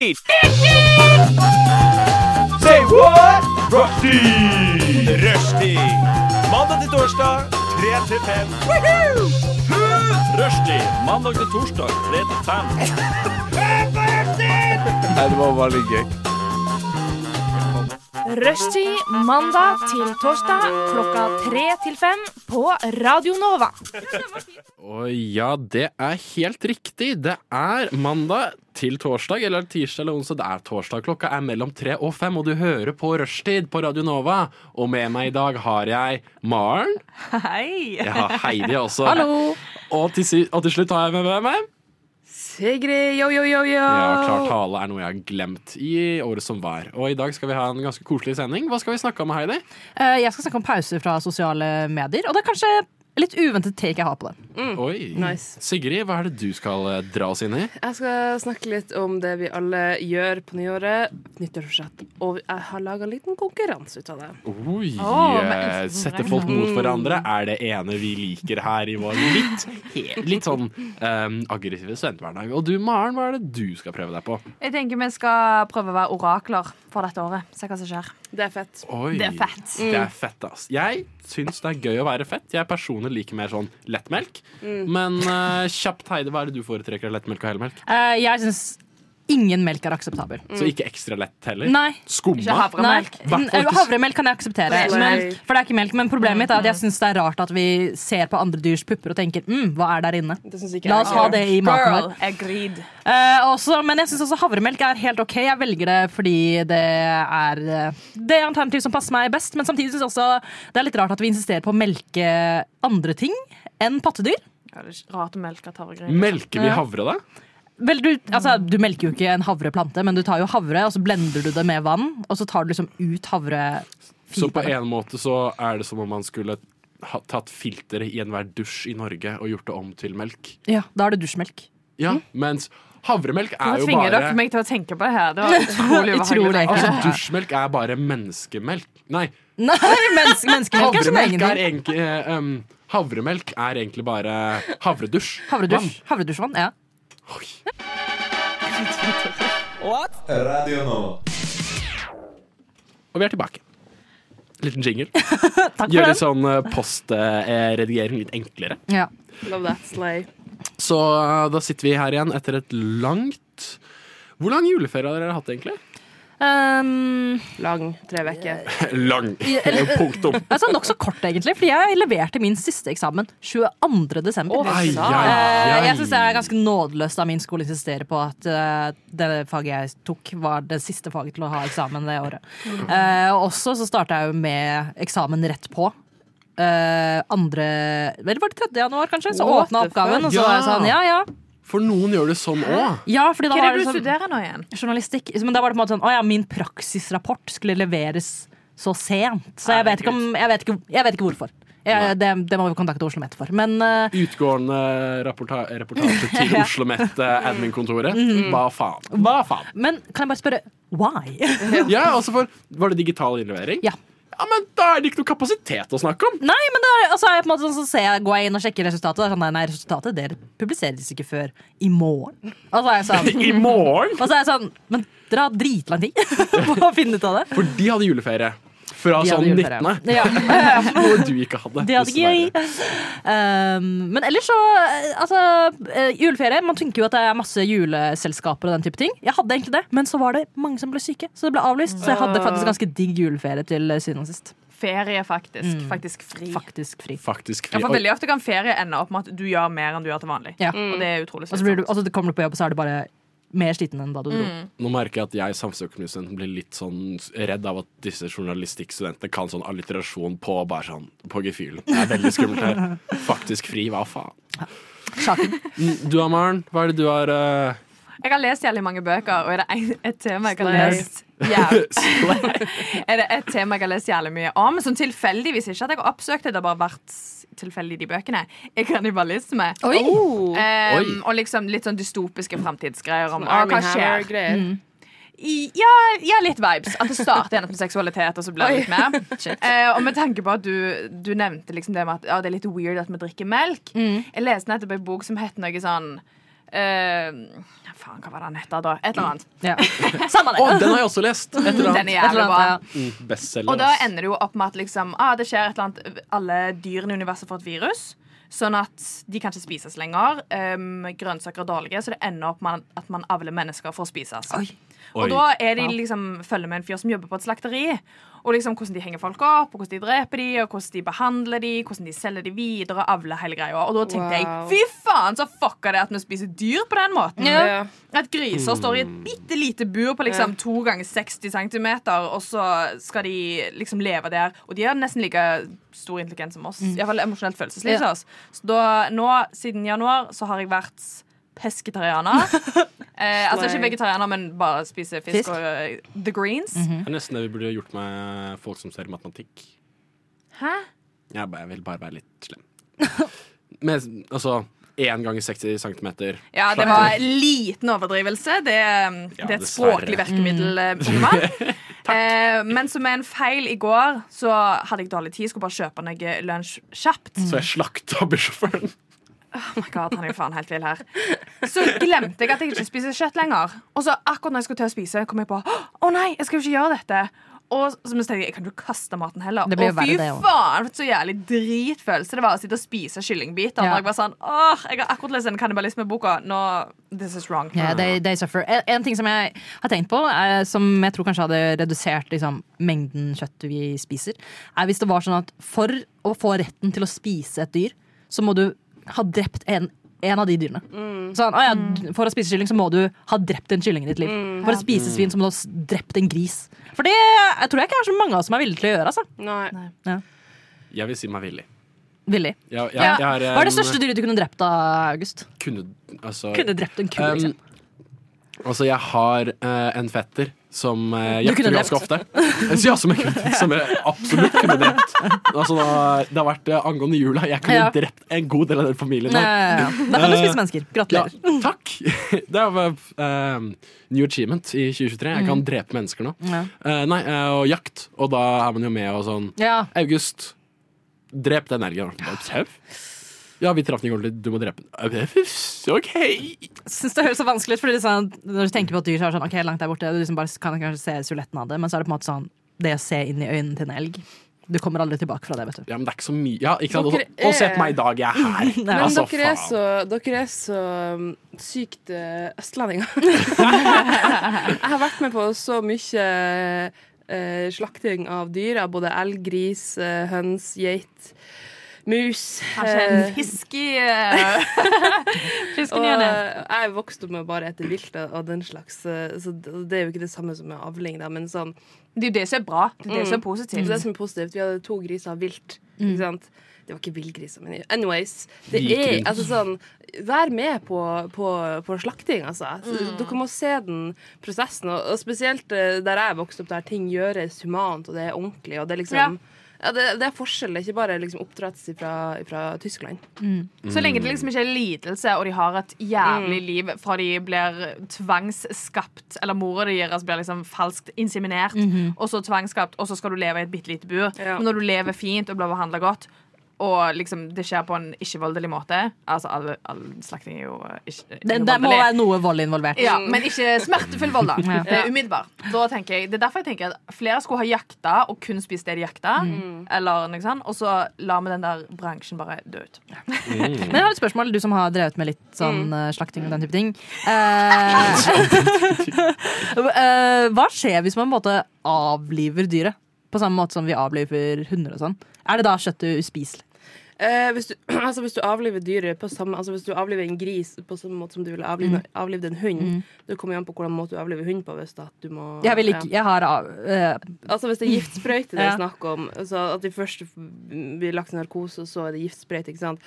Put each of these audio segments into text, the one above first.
Say what? Rushdie! Rushdie. Mandag til torsdag, 3 til 5. Rushdie. Mandag til torsdag, 3 til 5. Nei, det var litt gøy. Rushtid mandag til torsdag klokka tre til fem på Radio Nova. Og ja, det er helt riktig. Det er mandag til torsdag, eller tirsdag eller onsdag. Det er torsdag. Klokka er mellom tre og fem, og du hører på Rushtid på Radio Nova. Og med meg i dag har jeg Maren. Hei! Jeg har Heidi også. Hallo! Og til, og til slutt har jeg med hvem? Sigrid, yo, yo, yo, yo. Ja, klar tale er noe jeg har glemt i året som var. Og i dag skal vi ha en ganske koselig sending. Hva skal vi snakke om, Heidi? Eh, Jeg skal snakke om pauser fra sosiale medier, og det er kanskje litt uventet take jeg har på det. Oi. Nice. Sigrid, hva er det du skal eh, dra oss inn i? Jeg skal snakke litt om det vi alle gjør på nyåret. Nyttårsforsett. Og jeg har laga en liten konkurranse ut av det. Oi, Oh, eh, men- Sette folk mot hverandre er det ene vi liker her i vår litt, litt sånn um, aggressive studenthverdag. Og du, Maren, hva er det du skal prøve deg på? Jeg tenker vi skal prøve å være orakler for dette året. Se hva som skjer. Det er fett. Oi, Det er fett. Det er fett, ass. Jeg syns det er gøy å være fett. Jeg personlig liker mer sånn lettmelk. Men uh, kjapt, Heidi, hva er det du foretrekker av lettmelk og helmelk? Uh, Jeg syns ingen melk er akseptabel. Så ikke ekstra lett heller? Nei. Skumma? Havremelk. Havremelk kan jeg akseptere, Nei. men, for det er ikke melk. Men problemet mitt er at jeg syns det er rart at vi ser på andre dyrs pupper og tenker mm, hva er der inne? Det La oss ha det i maten Girl, vår. agreed. Eh, også, men jeg syns også havremelk er helt OK. Jeg velger det fordi det er eh, det alternativ som passer meg best. Men samtidig syns jeg også det er litt rart at vi insisterer på å melke andre ting enn pattedyr. Ja, det er rart å melke. Melker vi havre, da? Vel, du, altså, du melker jo ikke en havreplante, men du tar jo havre, og så blender du det med vann, og så tar du liksom ut Så på en måte så er det som om man skulle ha tatt filteret i enhver dusj i Norge og gjort det om til melk. Ja, da er det dusjmelk. Ja, mens havremelk er jo tvinger dere bare meg til å tenke på det her. Det var utrolig ubehagelig. Altså, dusjmelk er bare menneskemelk. Nei, Nei, menneske, menneskemelk er havremelk er egentlig eh, um, Havremelk er egentlig bare havredusj. Havredusj. Havredusjvann, ja. Radio nå. Og vi er tilbake. Liten jingle. Takk for Gjør den. litt sånn eh, postredigering litt enklere. Ja. Love that slay. Så eh, da sitter vi her igjen etter et langt Hvor lang juleferie har dere hatt, egentlig? Um, Lang. Tre uker. Lang. Punktum. altså Nokså kort, egentlig, fordi jeg leverte min siste eksamen 22. desember. Oh, Ai, ai, Eh, ai. Jeg synes det er ganske nådeløst av min skole å insistere på at eh, det faget jeg tok, var det siste faget til å ha eksamen det året. Uh, også så starta jeg jo med eksamen rett på. Uh, andre Vel, var det 3. januar, kanskje? Så åpna oppgaven, og så var jeg sånn, ja ja. For noen gjør det sånn òg. Ja, fordi da Hva var er det du sånn studerer nå igjen? journalistikk. Men da var det på en måte sånn Å ja, min praksisrapport skulle leveres så sent. Så jeg vet ikke, om, jeg vet ikke, jeg vet ikke hvorfor. Ja, det, det må vi kontakte Oslo Met for. Men uh, Utgående rapporta reportasje til Oslo Met eh, admin-kontoret. Mhm. Hva faen? Hva faen? Men kan jeg bare spørre why? Ja, altså for Var det digital innlevering? Ja. Ja, men da er det ikke noe kapasitet å snakke om! Nei, men da er, altså, jeg på en måte, sånn, så ser jeg, går jeg inn og sjekker resultatet. og Sånn, nei, nei, resultatet det publiseres ikke før i morgen. Og så er jeg sånn, I morgen! og så er jeg sånn Men dere har dritlang tid på å finne ut av det. For de hadde juleferie. Fra De sånn 19. Ja. Noe du ikke hadde. Det hadde ikke jeg. Um, men ellers så eh, Altså, eh, juleferie. Man tenker jo at det er masse juleselskaper og den type ting. Jeg hadde egentlig det, men så var det mange som ble syke, så det ble avlyst. Så jeg hadde faktisk ganske digg juleferie til eh, siden og sist. Ferie, faktisk. Faktisk fri. Faktisk fri. Faktisk Ja, fri. for veldig ofte kan ferie ende opp med at du gjør mer enn du gjør til vanlig. Ja. Og det er utrolig Og så, blir du, slitsomt. og kommer du på jobb, og så er det bare mer sliten enn da du dro. Nå merker jeg at jeg samfunnsøkonomistudenten blir litt sånn redd av at disse journalistikkstudentene kan sånn alliterasjon på bare sånn på gefühlen. Det er veldig skummelt her. Faktisk fri, hva faen. Sjaken. Du Du Maren? hva er det du har eh, Jeg har lest jævlig mange bøker, og er det en, et tema jeg har lest yeah. Er det et tema jeg har lest jævlig mye om, som tilfeldigvis ikke at jeg har oppsøkt det, det har bare vært tilfeldig de bøkene, er kannibalisme. Oi! Oh. Um, Oi. og liksom litt sånn dystopiske framtidsgreier om ah, hva skjer. I, ja, ja, litt vibes. At det starter gjennom seksualitet, og så blir det litt mer. uh, og med tanke på at du, du nevnte liksom det med at ja, det er litt weird at vi drikker melk. Mm. Jeg leste nettopp en bok som het noe sånn eh, Faen, hva var det han het da? Et eller annet. Ja. Samme det. Oh, den har jeg også lest! Et eller Den er Et jævlig eller bra. annet, ja. Mm, Bestselger. Og da ender det jo opp med at liksom, ah, det skjer et eller annet Alle dyrene i universet får et virus. Sånn at de kan ikke spises lenger. Um, grønnsaker er dårlige, så det ender opp med at man avler mennesker for å spises. Oi. Og da er de liksom følger med en fyr som jobber på et slakteri. Og liksom hvordan de henger folk opp, og hvordan de dreper de, og hvordan de behandler de, hvordan de selger de videre, avler hele greia. Og da tenkte Wow. jeg fy faen, så fucka det at vi spiser dyr på den måten. Ja. At griser står i et bitte lite bur på liksom to ganger 60 cm, og så skal de liksom leve der. Og de har nesten like stor intelligens som oss. Iallfall emosjonelt følelsesliv Ja. Så da, nå, siden januar, så har jeg vært pesketarianer. eh, altså ikke vegetarianer, men bare spise fisk, Fisk. og uh, the greens. Det er nesten det vi burde gjort med folk som ser matematikk. Hæ? Jeg, bare, jeg vil bare være litt slem. men altså én ganger 60 cm. Ja, det var en liten overdrivelse. Det, ja, det er et dessverre. språklig virkemiddel. Mm. unge eh, men som en feil i går, så hadde jeg dårlig tid. Skulle bare kjøpe noe lunsj kjapt. Så jeg slakta bussjåføren. Oh my God, han er jo faen helt vill her. Så glemte jeg at jeg ikke spiser kjøtt lenger. Og så akkurat når jeg skulle til å spise, kom jeg på Å nei, jeg skal jo ikke gjøre dette. Og så tenkte jeg, jeg kan jo kaste maten heller. Det blir og fy det faen, så jævlig dritfølelse det var å sitte og spise kyllingbiter. Ja. Og jeg var sånn, åh, jeg har akkurat lest den kannibalismeboka. Nå, this is wrong. Ja, they, they. En, en ting som jeg har tenkt på, er, som jeg tror kanskje hadde redusert liksom, mengden kjøtt vi spiser, er hvis det var sånn at for å få retten til å spise et dyr, så må du ha drept en, en av de dyrene. Sånn, å ja, for å spise kylling så må du ha drept en kylling i ditt liv. For å spise svin så må du ha drept en gris. For det jeg tror jeg ikke er så mange av oss som er villige til å gjøre. Altså. Nei. Jeg vil si meg villig. Villig. Ja. jeg har, Hva er det største dyret du kunne drept da, August? Kunne, altså, Kunne drept en ku, liksom. altså, jeg har uh, en fetter som uh, jakter ganske ofte. Ja, som jeg, som jeg absolutt kunne drept. Altså, da, det har vært eh, angående jula. Jeg kunne Ja. drept en god del av den familien. Ja, der. ja, ja. Da kan du spise mennesker. Ja, Gratulerer. takk! Det var um, new achievement i 2023. Jeg kan drepe mennesker nå. Ja. Eh, nei, eh, og jakt. Og da er man jo med og sånn Ja. August, drep den elgen. Sau? Ja, vi traff den i går. Du må drepe den. OK! synes det høres så vanskelig ut, fordi det er sånn, Når du tenker på et dyr, så er det sånn, ok, langt der borte, du liksom bare kan kanskje se suletten av det, men så er det på en måte sånn det å se inn i øynene til en elg. Du kommer aldri tilbake fra det, vet du. Ja, men det er ikke så mye Ja, ikke sant? Og, Dere og se er- på meg i dag, jeg er her. Men Altså, dere, er faen. så, dere er så um, sykt uh, østlendinger. jeg har vært med på så mye uh, slakting av dyr. Både elg, gris, uh, høns, geit, mus. Kanskje en eh, fisk i og henne. uh, jeg er vokst opp med å bare spise vilt og den slags, uh, så det er jo ikke det samme som med avling. Da, men sånn, Det er jo det som er bra. Det er det som er det positivt. er det som er positivt. Vi hadde to griser vilt. Ikke sant? Det var ikke villgriser, men anyways. Det er, altså sånn, vær med på, på, på slakting, altså. Dere må se den prosessen. Og, og spesielt eh, der jeg er vokst opp, der ting gjøres humant, og det er ordentlig. Og det er liksom ja. Det, det er forskjell. Det er ikke bare liksom oppdrettelse fra, fra Tyskland. Så lenge det liksom ikke er lidelse, og de har et jævlig liv fra de blir tvangsskapt, eller mora deres blir liksom falskt inseminert, og så tvangsskapt, og så skal du leve i et bitte lite bur. Ja. Men når du lever fint og blir behandla godt, og liksom det skjer på en ikke-voldelig måte Altså, all, all slakting er jo eh, ikke, voldelig Det, det må være noe vold involvert. Ja, men ikke smertefull vold, da. Ja. Det er umiddelbar. Da tenker jeg, det er derfor jeg tenker at flere skulle ha jakta og kun spist det de jakta. Eller noe sånt, og så lar vi den der bransjen bare dø ut. Men jeg har et spørsmål, du som har drevet med litt sånn mm. slakting og den type ting. Eh, eh, hva skjer hvis man på en måte avliver dyret? På samme måte som vi avliver hunder og sånn. Er det da kjøttet uspiselig? Eh, hvis, du, altså hvis du avliver dyret på samme Altså hvis du avliver en gris på samme måte som du ville avlive, avlivet en hund Det kommer jo an på hvordan måte du avliver hund på. Hvis at du må Jeg vil ikke, jeg har eh, Altså Hvis det er giftsprøyte det er Ja. snakk om, altså at de først blir lagt i narkose, og så er det giftsprøyte. ikke sant?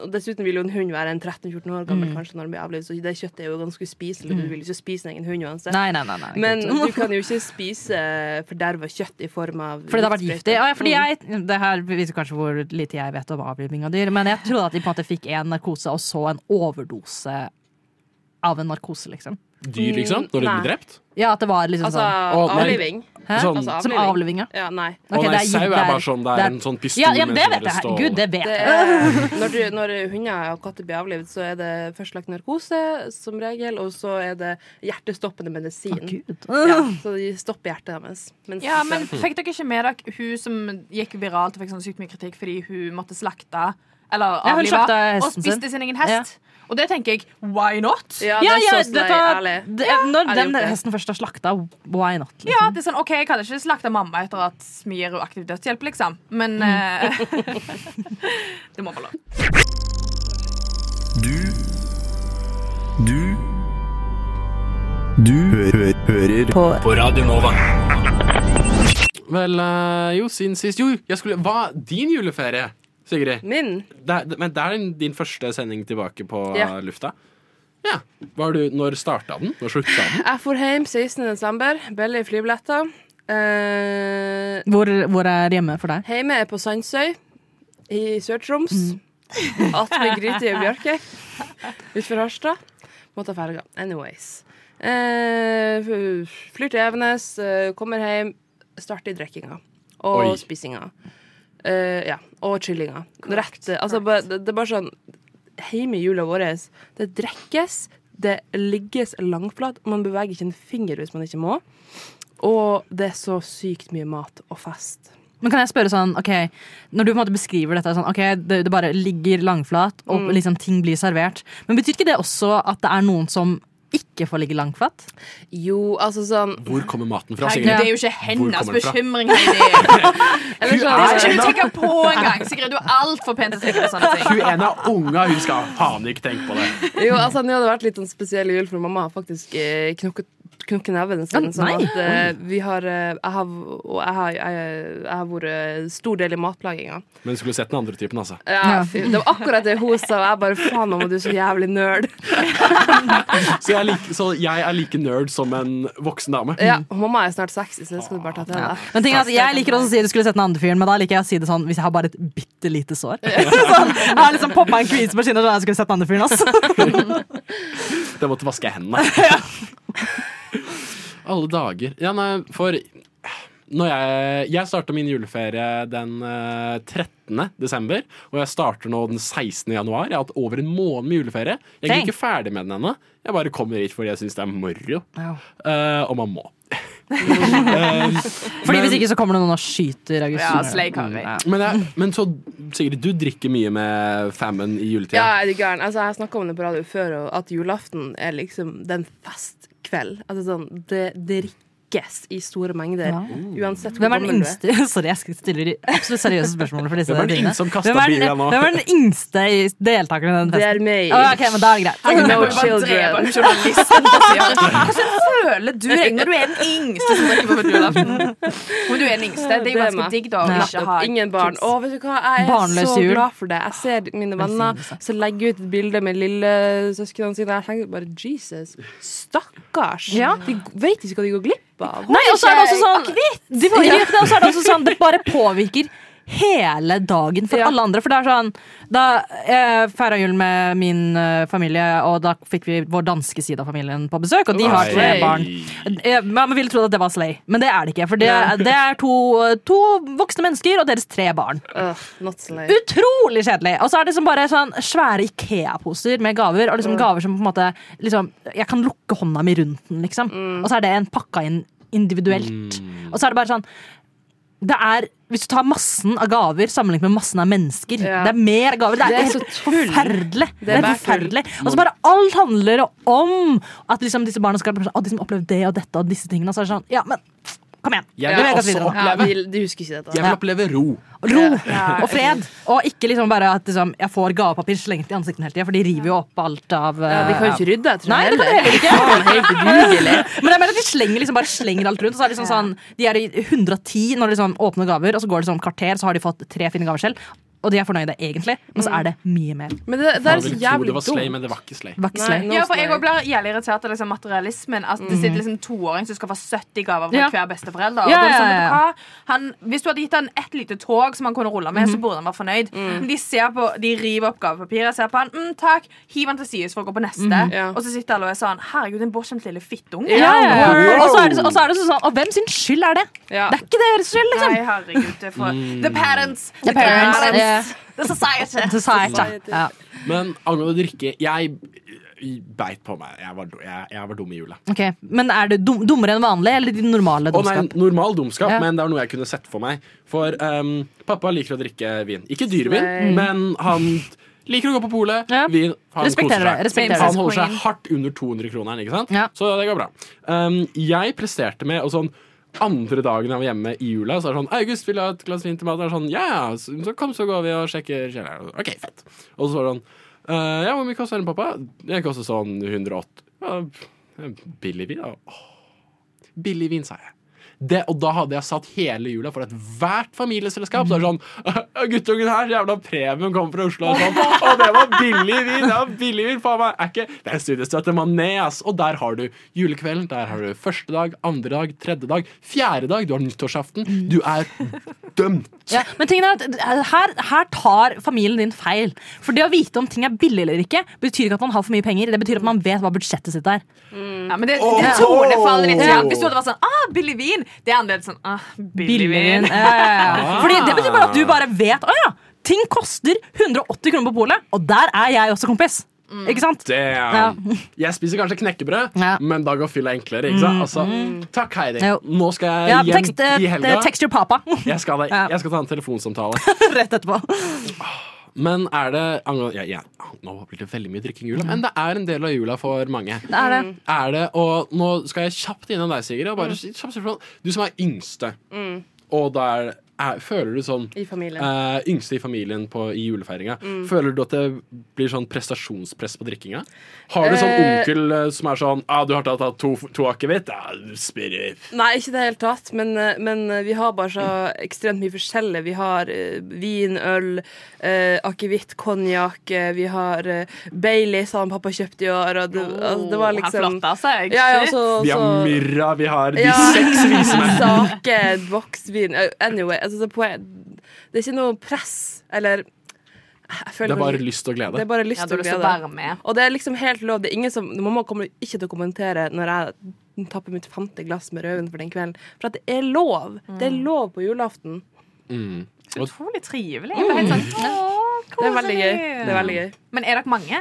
Og Dessuten vil jo en hund være en 13-14 år gammel kanskje når den blir avlivet, så det kjøttet er jo ganske uspiselig. Du vil jo ikke spise en egen hund uansett. Nei, nei, nei. Men du kan jo ikke spise forderva kjøtt i form av fordi det har vært giftig. Ja, ja, fordi jeg, det her viser kanskje hvor lite jeg vet om avliving av dyr, men jeg trodde at de på en måte fikk en narkose og så en overdose av en narkose, liksom. Dyr, liksom? Når de blir drept? Ja, at det var liksom Altså sånn Å, avliving. Sånn- Altså Som avliving. avliving, ja. Ja, nei. Å nei, sau er bare sånn det er en sånn pistol Ja, ja, det sånn vet jeg. stål. Gud, det vet jeg. når, du, når hunder og katter blir avlivet, så er det først lagt narkose som regel, og så er det hjertestoppende medisin. Gud. Ja, så de stopper hjertet deres. Mens- Ja, men Fikk dere ikke med dere hun som gikk viralt og fikk sånn sykt mye kritikk fordi hun måtte slakte eller avlive og spiste sin egen hest? Og det tenker jeg why not? Ja, det det ja, er så det tar, ærlig. det, når den hesten først har slakta, why not? Liksom. Ja, det er sånn, ok, Jeg hadde ikke slakta mamma etter at vi gir henne aktiv dødshjelp, liksom. Men mm. det må være lov. Du Du Du hø hø hører på. på Radio Nova. Vel, eh, jo, siden sist Jo, jeg skulle Hva din juleferie, Sigrid? Min? Det er, men det er din- din første sending tilbake på Ja. lufta? Ja. Var du, når starta den? Når slutta den? Jeg for hjem 16. desember. Billige flybilletter. Eh, Hvor, hvor er hjemme for deg? Hjemme er på Sandsøy i Sør-Troms. Mm. Attmed Grytøy og Bjørkøy. Utenfor Harstad. Må ta ferga. Anyways. Eh, f- flyr til Evenes, eh, kommer hjem, starter drikkinga. Og Oi. spisinga. Eh, ja. Og chillinga. Rett, eh, altså, det, det er bare sånn Hjemme i jula vår, det drikkes, det ligges langflat, man beveger ikke en finger hvis man ikke må. Og det er så sykt mye mat og fest. Men kan jeg spørre sånn, ok, Når du på en måte beskriver dette sånn, ok, det, det bare ligger langflat, og Mm. liksom ting blir servert, men betyr ikke det også at det er noen som ikke får ligge langflat? Jo, altså sånn Hvor kommer maten fra, Sigrid? det er jo ikke hennes det bekymring, Heidi. Eller Det sånn, skal ikke du tenke på engang. Sigrid, du er altfor pen til å tenke på sånne ting. Hun ene av unga, hun skal faen ikke tenke på det. Jo, altså Nå hadde det vært litt sånn spesiell jul, for mamma har faktisk eh, knukket neven sin. Sånn at uh, vi har eh, Jeg har, og jeg har, jeg, jeg har vært stor del i matplaginga. Men skulle sett den andre typen, altså. Ja, fy, det var akkurat det hun sa, og jeg bare faen, mamma, du er så jævlig nerd. Så jeg, like, så jeg er like nerd som en voksen dame. Ja, og Mamma er snart 60, så det skal du bare ta til deg. Men ting er at Jeg liker også å si du skulle sett den andre fyren, men da liker jeg å si det sånn hvis jeg har bare et bitte lite sår. sånn, jeg har liksom poppa en kvise på kinnet og jeg skulle sett den andre fyren. også Det måtte vaske hendene. Alle dager. Ja, nei, for når jeg, jeg starta min juleferie den eh, 13. desember, og jeg starter nå den 16. januar. Jeg har hatt over en måned med juleferie. Jeg er ikke ferdig med den ennå. Jeg bare kommer hit fordi jeg syns det er moro. Ja. Uh, og man må. Eh, Fordi men- Hvis ikke så kommer det noen og skyter August. Ja, slay Kari. Men, jeg, men så, Sigrid, du drikker mye med fammen i juletida. Ja, er du gæren? Altså, jeg snakka om det på radio før, og at julaften er liksom den festkveld. Altså sånn, det drikkes i store mengder. Ja. Uansett hvor Hvem er den gammel du er. yngste Sorry, jeg stiller absolutt seriøse spørsmål for disse Hvem er den yngste som Hvem er den- Hvem er den yngste deltakeren i den Det er meg. Oh, okay, men da er det greit. No Jeg må children. Føler du deg når du er den yngste som drikker på julaften? Men du er den yngste. Det er jo ganske digg, da. Å ikke ha Ingen barn. Å, vet du hva, jeg er Barnløs så jul. glad for det. Jeg ser mine venner Velsignelse. som legger ut bilder med lillesøsknene sine. Jeg tenker bare Jesus, stakkars. Ja. De vet ikke hva de går glipp av. Nei, og så er det også sånn de ja. Og så er det også sånn Det bare påvirker hele dagen for Ja. alle andre. For det er sånn Da jeg feira jul med min eh, familie, og da fikk vi vår danske side av familien på besøk, og de har tre barn. Jeg, Man ville trodd at det var Slay, men det er det ikke. For det, det er to, to voksne mennesker og deres tre barn. Uh. Utrolig kjedelig! Og så er det liksom bare sånn svære Ikea-poser med gaver. Og liksom gaver som på en måte liksom, Jeg kan lukke hånda mi rundt den, liksom. Og så er det en pakka inn individuelt. Og så er det bare sånn det er, Hvis du tar massen av gaver sammenlignet med massen av mennesker Ja. Det er mer gaver. Det er, Det er helt forferdelig. Det er er, forferdelig. Og så bare alt handler om at liksom disse barna skal Å, de som opplevde det og dette og disse tingene. Så er det sånn, ja, men kom igjen. Jeg vil også oppleve, Ja, de, de husker ikke dette. jeg vil oppleve ro. Ro og fred. Og ikke liksom bare at liksom, jeg får gavepapir slengt i ansiktet hele tida, for de river jo opp alt av Ja, de kan jo ikke rydde tror Nei, det kan de heller. heller ikke. Men jeg mener at de slenger liksom bare slenger alt rundt. Og så er det liksom sånn, De er i 110 når de liksom åpner gaver, og så går det sånn kvarter, så har de fått tre fine gaver selv. Og de er fornøyde egentlig, men så er det mye mer. Men det, det er så tro jævlig det var slay, men det var ikke slay. Var ikke slay. Nei, Ja, for jeg blir jævlig irritert av liksom materialismen. At det sitter liksom toåring som skal få 70 gaver fra Ja. hver besteforelder. Ja, ja, hva? Han, hvis du hadde gitt han ett lite tog som han kunne rulle med, så burde han være fornøyd. Mm. de ser på, de river opp gavepapiret, ser på han, mm, takk, hiver han til side for å gå på neste. Mm. Og så sitter alle og er sånn Herregud, en bortskjemt lille fittunge. Ja, ja, ja. Og så er det, så- og så er det sånn Og hvem sin skyld er det? Ja. Det er ikke deres skyld, liksom. Nei, herregud. Det er for The parents. The parents, The society. Society. Ja. Men angående drikke Jeg beit på meg. Jeg var, jeg, jeg var dum i jula. Okay. Men er det dum, dummere enn vanlig, eller de normale Å nei, dumskap? normal dumskap, Ja. men det var noe jeg kunne sett for meg. For um, pappa liker å drikke vin. Ikke dyrevin, nei. men han liker å gå på polet. Ja. Vin, han Respekterer koser seg. respekterer Han holder seg hardt under 200 kroner, ikke sant? Ja. så det går bra. Um, jeg presterte med og sånn andre dagen jeg var hjemme i jula, så er det sånn 'August, vil du ha et glass vin til mat?' Og er sånn, ja, yeah. så, så kom, så går vi og sjekker kjelleren. OK, fett. Og så var det sånn «Eh, Ja, hvor mye koster den, pappa? Jeg koster sånn 108. Ja, billig vin? da. Åh. Billig vin, sa jeg. Det, og da hadde jeg satt hele jula for ethvert familieselskap. Så er det sånn Guttungen her, jævla premium, kommer fra Oslo. Og sånn, og det var billig vin! Det var billig vin, faen meg. Er ikke, det er studiestøtte mané, ass. Og der har du julekvelden. Der har du første dag, andre dag, tredje dag, fjerde dag. Du har nyttårsaften. Du er dømt. Ja, men tingen er at her, her tar familien din feil. For det å vite om ting er billig eller ikke, betyr ikke at man har for mye penger. Det betyr at man vet hva budsjettet sitt er. Ja, men det, det tonefaller litt. Ja. Hvis du hadde vært sånn ah, billig vin, det er annerledes sånn ah, billig vin. Ja, ja, ja. Fordi det betyr bare at du bare vet Å ja, ting koster 180 kroner på polet, og der er jeg også kompis. Ikke sant? Ja. Jeg spiser kanskje knekkebrød, Ja. Mm, men da går fylla enklere. Ikke sant? Altså, takk, Heidi. Jo. Nå skal jeg Ja, hjem tekst, eh, i helga. text your papa. Jeg skal, jeg skal ta en telefonsamtale. Rett etterpå. Men er det angående- ja, ja, Nå blir det veldig mye drikking i jula, men det er en del av jula for mange. Det er det. Er det, og nå skal jeg kjapt innom deg, Sigrid. Og bare kjapt. Du som er yngste, og da er, er, føler du sånn I familien. eh, Yngste i familien på, i julefeiringa. Føler du at det blir sånn prestasjonspress på drikkinga? Har du sånn Eh. onkel eh, som er sånn ah, 'Du har tatt to, to akevitt?' Ja, spyr Nei, ikke i det hele tatt, men, eh, men eh, vi har bare så ekstremt mye forskjellig. Vi har eh, vin, øl, uh, akevitt, konjakk, eh, vi har uh, Baileys han pappa kjøpte i år, og det, altså, det var liksom Han flotta seg. ja, ja, så, Vi har så- myrra, vi har de Ja. seks vise menn. Sake, voksvin eh, Anyway, altså, det, det er ikke noe press, eller jeg Det er bare lyst og glede. det er bare lyst Ja, og glede. være med. Og det er liksom helt lov. Det er ingen som, mamma kommer ikke til å kommentere når jeg tapper mitt femte glass med rødvin for den kvelden. For at det er lov. Det er lov på julaften. Mm. Så utrolig trivelig. Helt sånn, «Åh, Det er veldig gøy. Det er veldig gøy. Men er dere mange?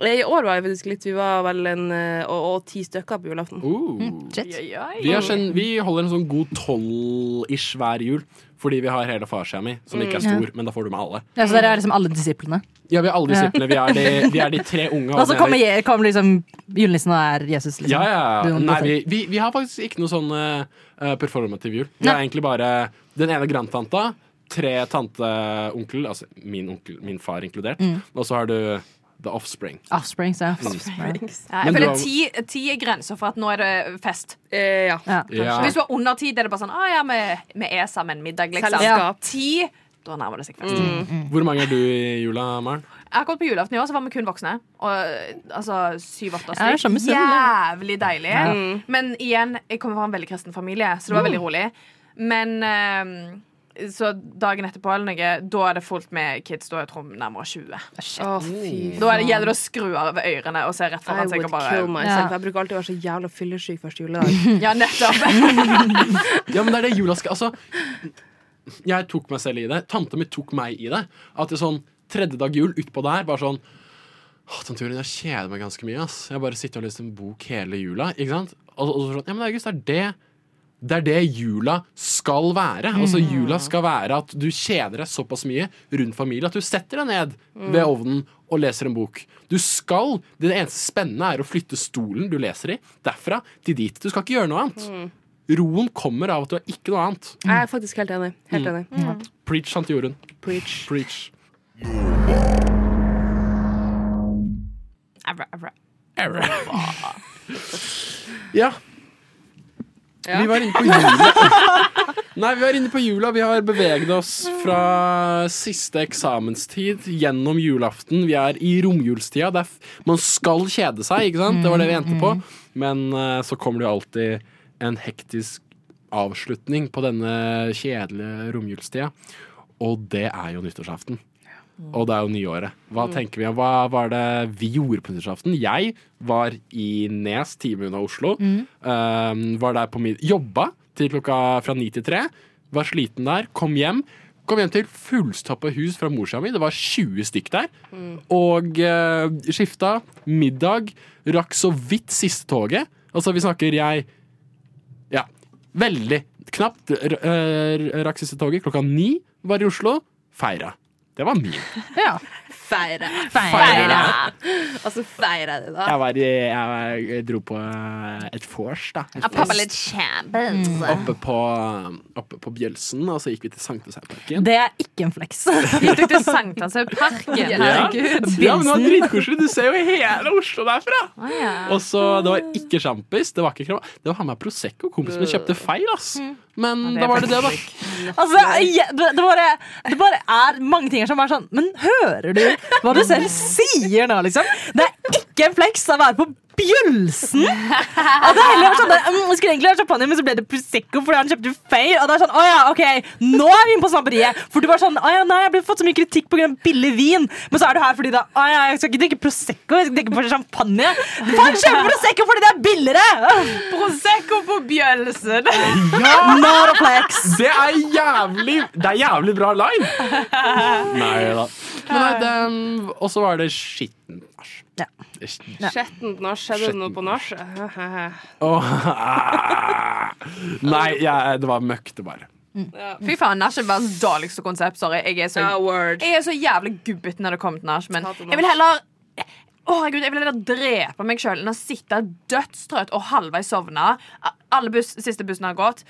I år var vi faktisk litt Vi var vel en eh, og, og ti stykker på julaften. Uh. Oi. Vi, har kjen- vi holder en sånn god tolv-ish hver jul. Fordi vi har hele farsia mi, som ikke er stor, men da får du med alle. Ja, så dere er liksom alle disiplene. Ja, vi er alle disiplene. Vi er de, vi er de tre unge. Og så er- kommer, kommer liksom julenissen og er Jesus, liksom. ja, ja, ja. Nei, vi, vi, vi har faktisk ikke noe sånn uh, performativ jul. Vi har egentlig bare den ene grandtanta, tre tanteonkel, altså min, onkel, min far inkludert, Mm. og så har du The Offspring. Offsprings, ja. Ja, jeg føler ti, ti er grensa for at nå er det fest. Eh, ja. ja. Ja. Hvis du er under ti, er det bare sånn Å ja, vi, vi er sammen middag, liksom. Selskap. Ti, da nærmer det seg fest. Hvor mange er du i jula, Maren? Akkurat på julaften i år så var vi kun voksne. Og, altså syv-åtte er stykker. Jævlig deilig. Men igjen, jeg kommer fra en veldig kristen familie, så det var veldig rolig. Men ehm, så dagen etterpå eller noe, da er det fullt med kids. Da er jeg tror nærmere 20. Oh, Da er det, gjelder det å skru av ørene og se rett foran seg. Og bare. Ja. Jeg bruker alltid å være så jævla fyllesyk første juledag. ja, nettopp. Ja, men det er det jula skal Altså, jeg tok meg selv i det. Tanta mi tok meg i det. At det sånn tredje dag jul utpå der, bare sånn Åh, tante jeg kjeder meg ganske mye. ass Jeg bare sitter og leser en bok hele jula. Ikke sant? Og, og så sånn, ja, men August, det er det det er det jula skal være. Altså Jula skal være at du kjeder deg såpass mye rundt familie at du setter deg ned ved ovnen og leser en bok. Du skal, Det eneste spennende er å flytte stolen du leser i, derfra til dit. Du skal ikke gjøre noe annet. Roen kommer av at du har ikke noe annet. Jeg er faktisk helt enig. Helt enig. Preach, tante Jorunn. Preach. Preach. Arra, arra. Ja. Ja. Vi var inne på jula. Nei, vi var inne på jula. Vi har beveget oss fra siste eksamenstid gjennom julaften. Vi er i romjulstida. Man skal kjede seg, ikke sant? Det var det vi endte på. Men eh, så kommer det jo alltid en hektisk avslutning på denne kjedelige romjulstida. Og det er jo nyttårsaften. Og det er jo nyåret. Hva tenker vi om? Hva var det vi gjorde på nyttårsaften? Jeg var i Nes, time unna Oslo. Um, var der på min Jobba til klokka fra ni til tre. Var sliten der. Kom hjem. Kom hjem til fullstappa hus fra morsa mi. Det var 20 stykk der. Og uh, skifta. Middag. Rakk så vidt siste toget. Altså, vi snakker jeg Ja, veldig knapt. r- Rakk siste toget klokka ni. Var i Oslo. Feira. Det var min. Ja. Feire. Feire. Altså, feire det, da. Jeg, var i, jeg, var, jeg dro på eh, et vors, da. Et Pappa litt kjempens. oppe, på, oppe på Bjølsen, og så gikk vi til Sankthansheimparken. Det er ikke en flex. Gikk tok til Sankthanshaugparken? Herregud. Ja, men det var dritkoselig. Du ser jo hele Oslo derfra. Å, ja. Og så, Det var ikke sjampis, det var ikke krava. Det var han med Prosecco. Kompisen min kjøpte feil, ass. Men det er da var det det, da. Altså, jeg- det, det, bare, det bare er mange ting her som er sånn Men hører du hva du selv sier nå, liksom? Det er ikke en flex å være på Bjølsen! Og det er var sånn, det, mm, skulle egentlig ha champagne, men så ble det Prosecco fordi han kjøpte feil. Og det er sånn, å ja, ok, Nå er vi inne på snapperiet! For du var sånn, å ja, nei, jeg ble fått så mye kritikk pga. billig vin. Men så er du her fordi da, å ja, jeg skal ikke drikke Prosecco, jeg skal drikke bare champagne. Faen, kjøper Prosecco fordi det er billigere! Prosecco på Bjølsen. Not a flex. Det er jævlig Det er jævlig bra line! Nei da. Men nei, det- Og så var det skittent. Ja. Skjettent nach. Skjedde det noe på nachet? oh, ah. Nei, jeg, det var møkte bare. Fy faen, nach er verdens dårligste konsept. Sorry. Jeg er så, Ja, jeg er så jævlig gubbete når det kommer til nach. Men jeg vil heller Oh, Gud, jeg vil heller drepe meg sjøl enn å sitte dødstrøtt og halvveis sovne. Alle buss, siste bussen har gått.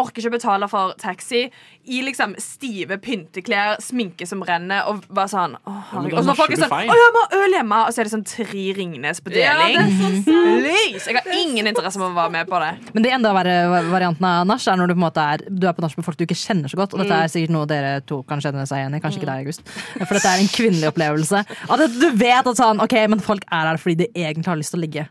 Orker ikke betale for taxi. I liksom stive pynteklær, sminke som renner, og bare sånn å, herregud. Og så folk er sånn. Å ja, vi har øl hjemme! Og så er det sånn tre Ringnes på Ja, det deling. er så sant. Please! Jeg har ingen interesse av å være med på det. Men det enda verre varianten av nach er når du på en måte er Du er på nach med folk du ikke kjenner så godt. Og dette er sikkert noe dere to kan kjenne seg igjen i. Kanskje ikke deg, August. For dette er en kvinnelig opplevelse. At du vet at sånn, ok, men folk er her fordi de egentlig har lyst til å ligge.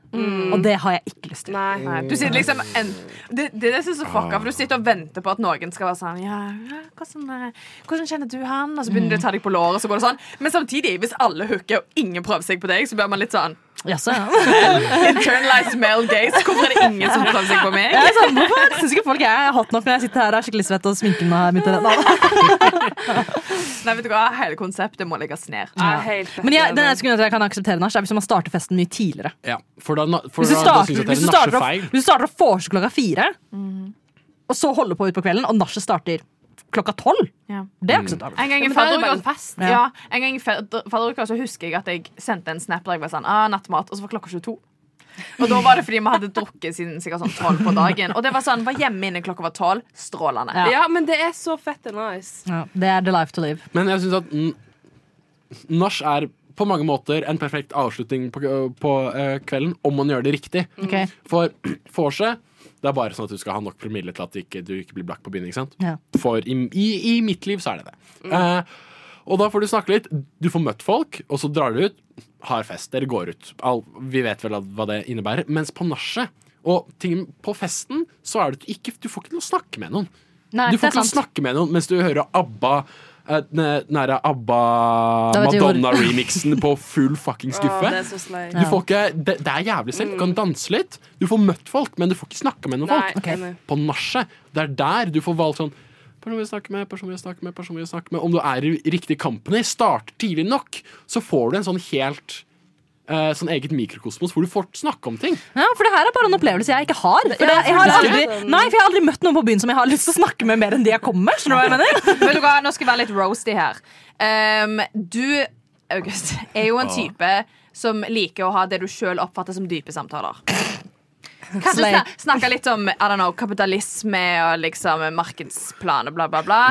Og det har jeg ikke lyst til. Nei. Nei, du sitter liksom en, det, det det som jeg så fucka, for du sitter og venter på at noen skal være sånn Ja, ja, hvordan, eh, hvordan kjenner du han? Og så begynner de å ta deg på låret, så går det sånn. Men samtidig, hvis alle hooker og ingen prøver seg på deg, så blir man litt sånn Jaså, ja. Internalized male gaze. Hvorfor er det ingen som prøver seg på meg? Er sånn, hvorfor syns ikke folk jeg er hot nok når jeg sitter her og er skikkelig svett og sminken har midt å? Nei, vet du hva, Hele konseptet må legges ned. Er fett Men jeg, den eneste grunnen til at jeg kan akseptere nach, er hvis man starter festen mye tidligere. Ja, for da, for Hvis du da, da starter, jeg hvis du det er starter, hvis du starter å vorse klokka fire, og så holder på ut på kvelden, og nachet starter klokka tolv, Ja. det er akseptabelt. En gang i er fadderuka. Ja. ja, så husker jeg at jeg sendte en snap der jeg var sånn ah, nattmat, og så var klokka 22. Og da var det fordi vi hadde drukket siden sikkert sånn 12 på dagen. Og det var sånn, var hjemme innen klokka var 12. Strålende. Ja. Ja, men det er så fett og nice. Ja, det er the life to live. Men jeg syns at nach er på mange måter en perfekt avslutning på, på uh, kvelden, om man gjør det riktig. Okay. For vorset det er bare sånn at du skal ha nok promille til at du ikke, du ikke blir blakk på byen. ikke sant? Ja. For i, i, i mitt liv så er det det. Eh, og da får du snakke litt. Du får møtt folk, og så drar du ut. Har fest. Dere går ut. All, vi vet vel at- hva det innebærer. Mens på nachet og ting, på festen så er det ikke, du får ikke til å snakke med noen. Nei, du får ikke til å snakke med noen mens du hører ABBA den derre ABBA Da vet vi hvor- Madonna-remixen på full fuckings guffe. Du får ikke, det, det er jævlig selv. Du kan danse litt. Du får møtt folk, men du får ikke snakke med noen Nei, folk. enig. På nachet, det er der du får valgt sånn Person vil snakke med, person vil snakke med, person vil snakke med. Om du er i riktig company, starter tidlig nok, så får du en sånn helt eh, sånn eget mikrokosmos hvor du får snakke om ting. Ja, for det her er bare en opplevelse jeg ikke har. For det, jeg har aldri, nei, for jeg har aldri møtt noen på byen som jeg har lyst til å snakke med mer enn de jeg kommer med. Skjønner du hva jeg mener? Vet du hva, Nå skal jeg være litt roasty her. Um, du, August, er jo en type som liker å ha det du sjøl oppfatter som dype samtaler. Kanskje snak, snakke litt om I don't know, kapitalisme og liksom markedsplan og bla, bla, bla.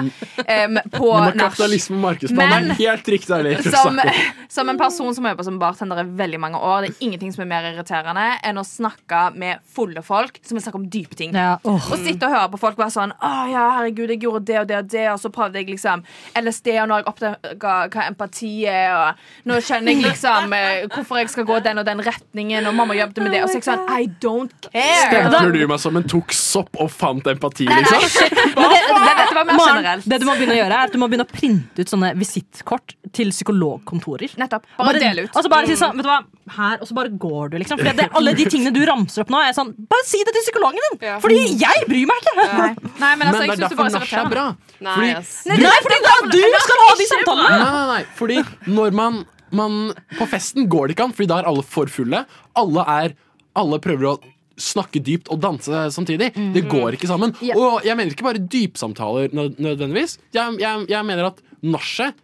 Um, på kapitalisme og markedsplan Men- helt riktig. Eller, Som, som en person som har jobbet som bartender i veldig mange år, det er ingenting som er mer irriterende enn å snakke med fulle folk som vil snakke om dype ting. Ja, oh. Og sitte og høre på folk være sånn Å ja, herregud, jeg gjorde det og det og det, og så prøvde jeg liksom LSD, og nå har jeg oppdaga hva empati er, og nå skjønner jeg liksom eh, hvorfor jeg skal gå den og den retningen, og mamma jobbet med det, og så er jeg sånn I don't care. Stempler du meg som en tok sopp og fant empati, Nei, nei, liksom? shit. Men det, det, Maren, det du må begynne å gjøre, er at du må begynne å printe ut sånne visittkort til psykologkontorer. Nettopp. Bare dele ut. Og så bare si sånn, vet du hva, her, og så bare går du, liksom. For det, alle de tingene du ramser opp nå, er sånn Bare si det til psykologen din! Ja. Fordi jeg bryr meg ikke! Nei, nei, men altså, Men det er derfor bare er nach er bra. Nei, Fordi, du, Nei, fordi da du skal ha de samtalene! nei, nei, nei, fordi når man, man På festen går det ikke an, Fordi da er alle for fulle. Alle, er, alle prøver å snakke dypt og danse samtidig. Det går ikke sammen. Ja. Og jeg mener ikke bare dypsamtaler nødvendigvis. Jeg, jeg, jeg mener at nachet,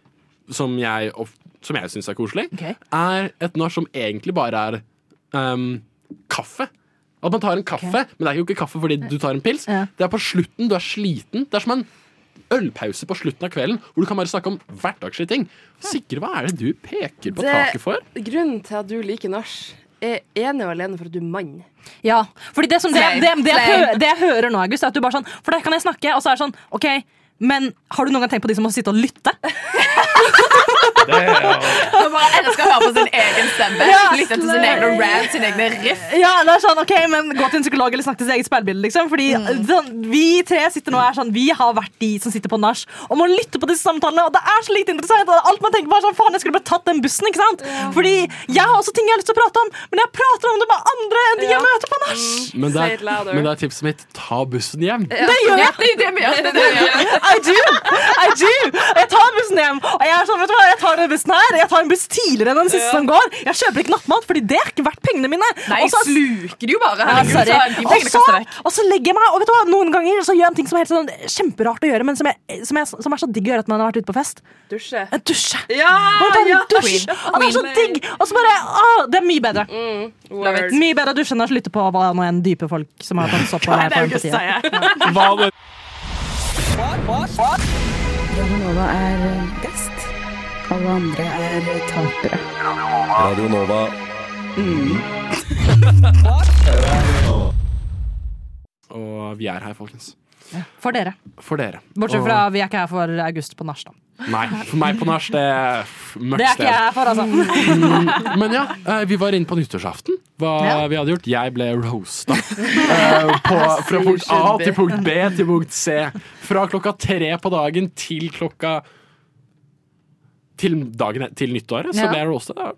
som jeg, som jeg syns er koselig, okay. er et nach som egentlig bare er um, kaffe. At man tar en kaffe, men det er jo ikke kaffe fordi du tar en pils. Ja. Det er på slutten, du er sliten. Det er som en ølpause på slutten av kvelden hvor du kan bare snakke om hverdagslige ting. Sikre, hva er det du peker på Det- taket for? Grunnen til at du liker nach, er ene og alene for at du er mann. Ja, fordi det, som, det, det, det, jeg, Slay. det jeg hører nå, August, er at du bare sånn For da kan jeg snakke, og så er det sånn OK, men har du noen gang tenkt på de som må sitte og lytte? Som bare elsker å høre på sin egen stemme. Lytte til sine egne rant, sine egne riff. Ja, det er sånn, ok, men Gå til en psykolog eller snakk til sitt eget speilbilde. Liksom, fordi mm. Vi tre sitter nå og er sånn Vi har vært de som sitter på nach og må lytte på disse samtalene. Og det er så lite interessant. Og alt man tenker på er sånn, faen, jeg skulle bare tatt den bussen. ikke sant? Fordi jeg har også ting jeg har lyst til å prate om, men jeg prater om det med andre enn de jeg møter på nach. Men det, er, men det er tipset mitt ta bussen hjem. Det gjør jeg. Det det. Det det. I do! I do! Jeg tar bussen hjem. Og jeg er sånn, vet du hva, jeg tar den bussen her Jeg tar en buss tidligere enn den siste som går. Jeg kjøper ikke nattmat, Fordi det er ikke verdt pengene mine. Nei, jeg sluker de jo bare. Ja, Herregud, sorry. så Og så, legger jeg meg Og vet du hva, noen ganger så gjør jeg en ting som er helt sånn kjemperart å gjøre, men som, jeg, som, jeg, som er så digg å gjøre at man har vært ute på fest. Dusje. Dusje. Ja! Tar ja. dusj. Det er så digg. Og så bare å, Det er mye bedre. Mm, Mye bedre å dusje enn å lytte på hva nå enn dype folk som har tatt sopp på ikke empatiet. Hva med Radionova er best. Alle andre er tapere. Radio Nova. Og vi er her, folkens. For dere. For dere. Bortsett Og- fra vi er ikke her for August på nach, da. Nei, for meg på nach, det er f- Det mørkt er ikke jeg her for, altså. Men ja, eh, vi var inne på nyttårsaften. Hva Ja. vi hadde gjort. Jeg ble roasta. eh, på, fra punkt A til punkt B til punkt C. Fra klokka tre på dagen til klokka Til, dagen, til nyttåret, så Ja. ble jeg roasta. Ja.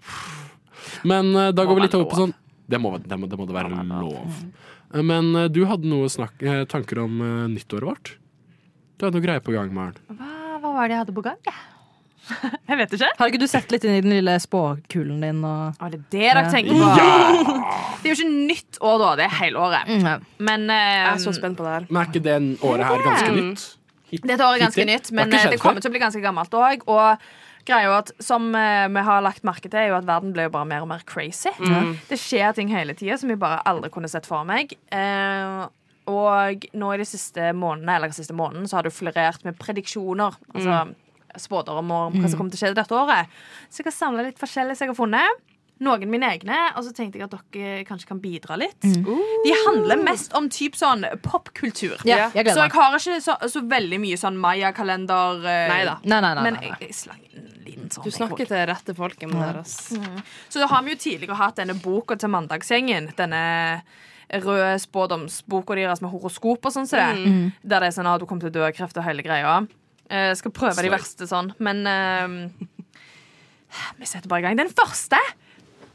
Men uh, da går vi litt over på sånn Det må, det må, det må det være lov. Men uh, du hadde noen snakk, eh, tanker om nyttåret vårt? Du hadde noe greier på gang, Maren. Hva, hva var det jeg hadde på gang? Jeg vet ikke. Har ikke du sett litt inn i den lille spåkulen din? Og... Å, det er det dere tenker på. Det er jo ikke nytt år, da. Det er hele året. Men Jeg eh, er så spent på det her. Men er ikke det året her ganske Mm. nytt? Hit- Dette året er ganske nytt, men det kommer til å bli ganske gammelt òg. Og greia at som eh, vi har lagt merke til, er jo at verden blir jo bare mer og mer crazy. Det skjer ting hele tida som vi bare aldri kunne sett for meg. Eh, og nå i de siste månedene eller siste måneden så har det florert med prediksjoner. Altså spådommer om hva som kommer til å skje dette året. Så jeg har samla litt forskjellig som jeg har funnet. Noen mine egne, og så tenkte jeg at dere kanskje kan bidra litt. De handler mest om typ sånn popkultur. Ja, jeg Så jeg har ikke så, så veldig mye sånn Maya-kalender. eh, Neida. Nei, nei, nei. Men nei, jeg, nei. jeg slang liten sånn. Du snakker til rette folket med det Mm. Så da har vi jo tidligere hatt denne boka til Mandagsgjengen. Denne røde spådomsboka deres med horoskop og sånn. som det. Der det er sånn at du kommer til å dø av kreft og hele greia. Jeg skal prøve de verste sånn, men eh, Vi setter bare i gang. Den første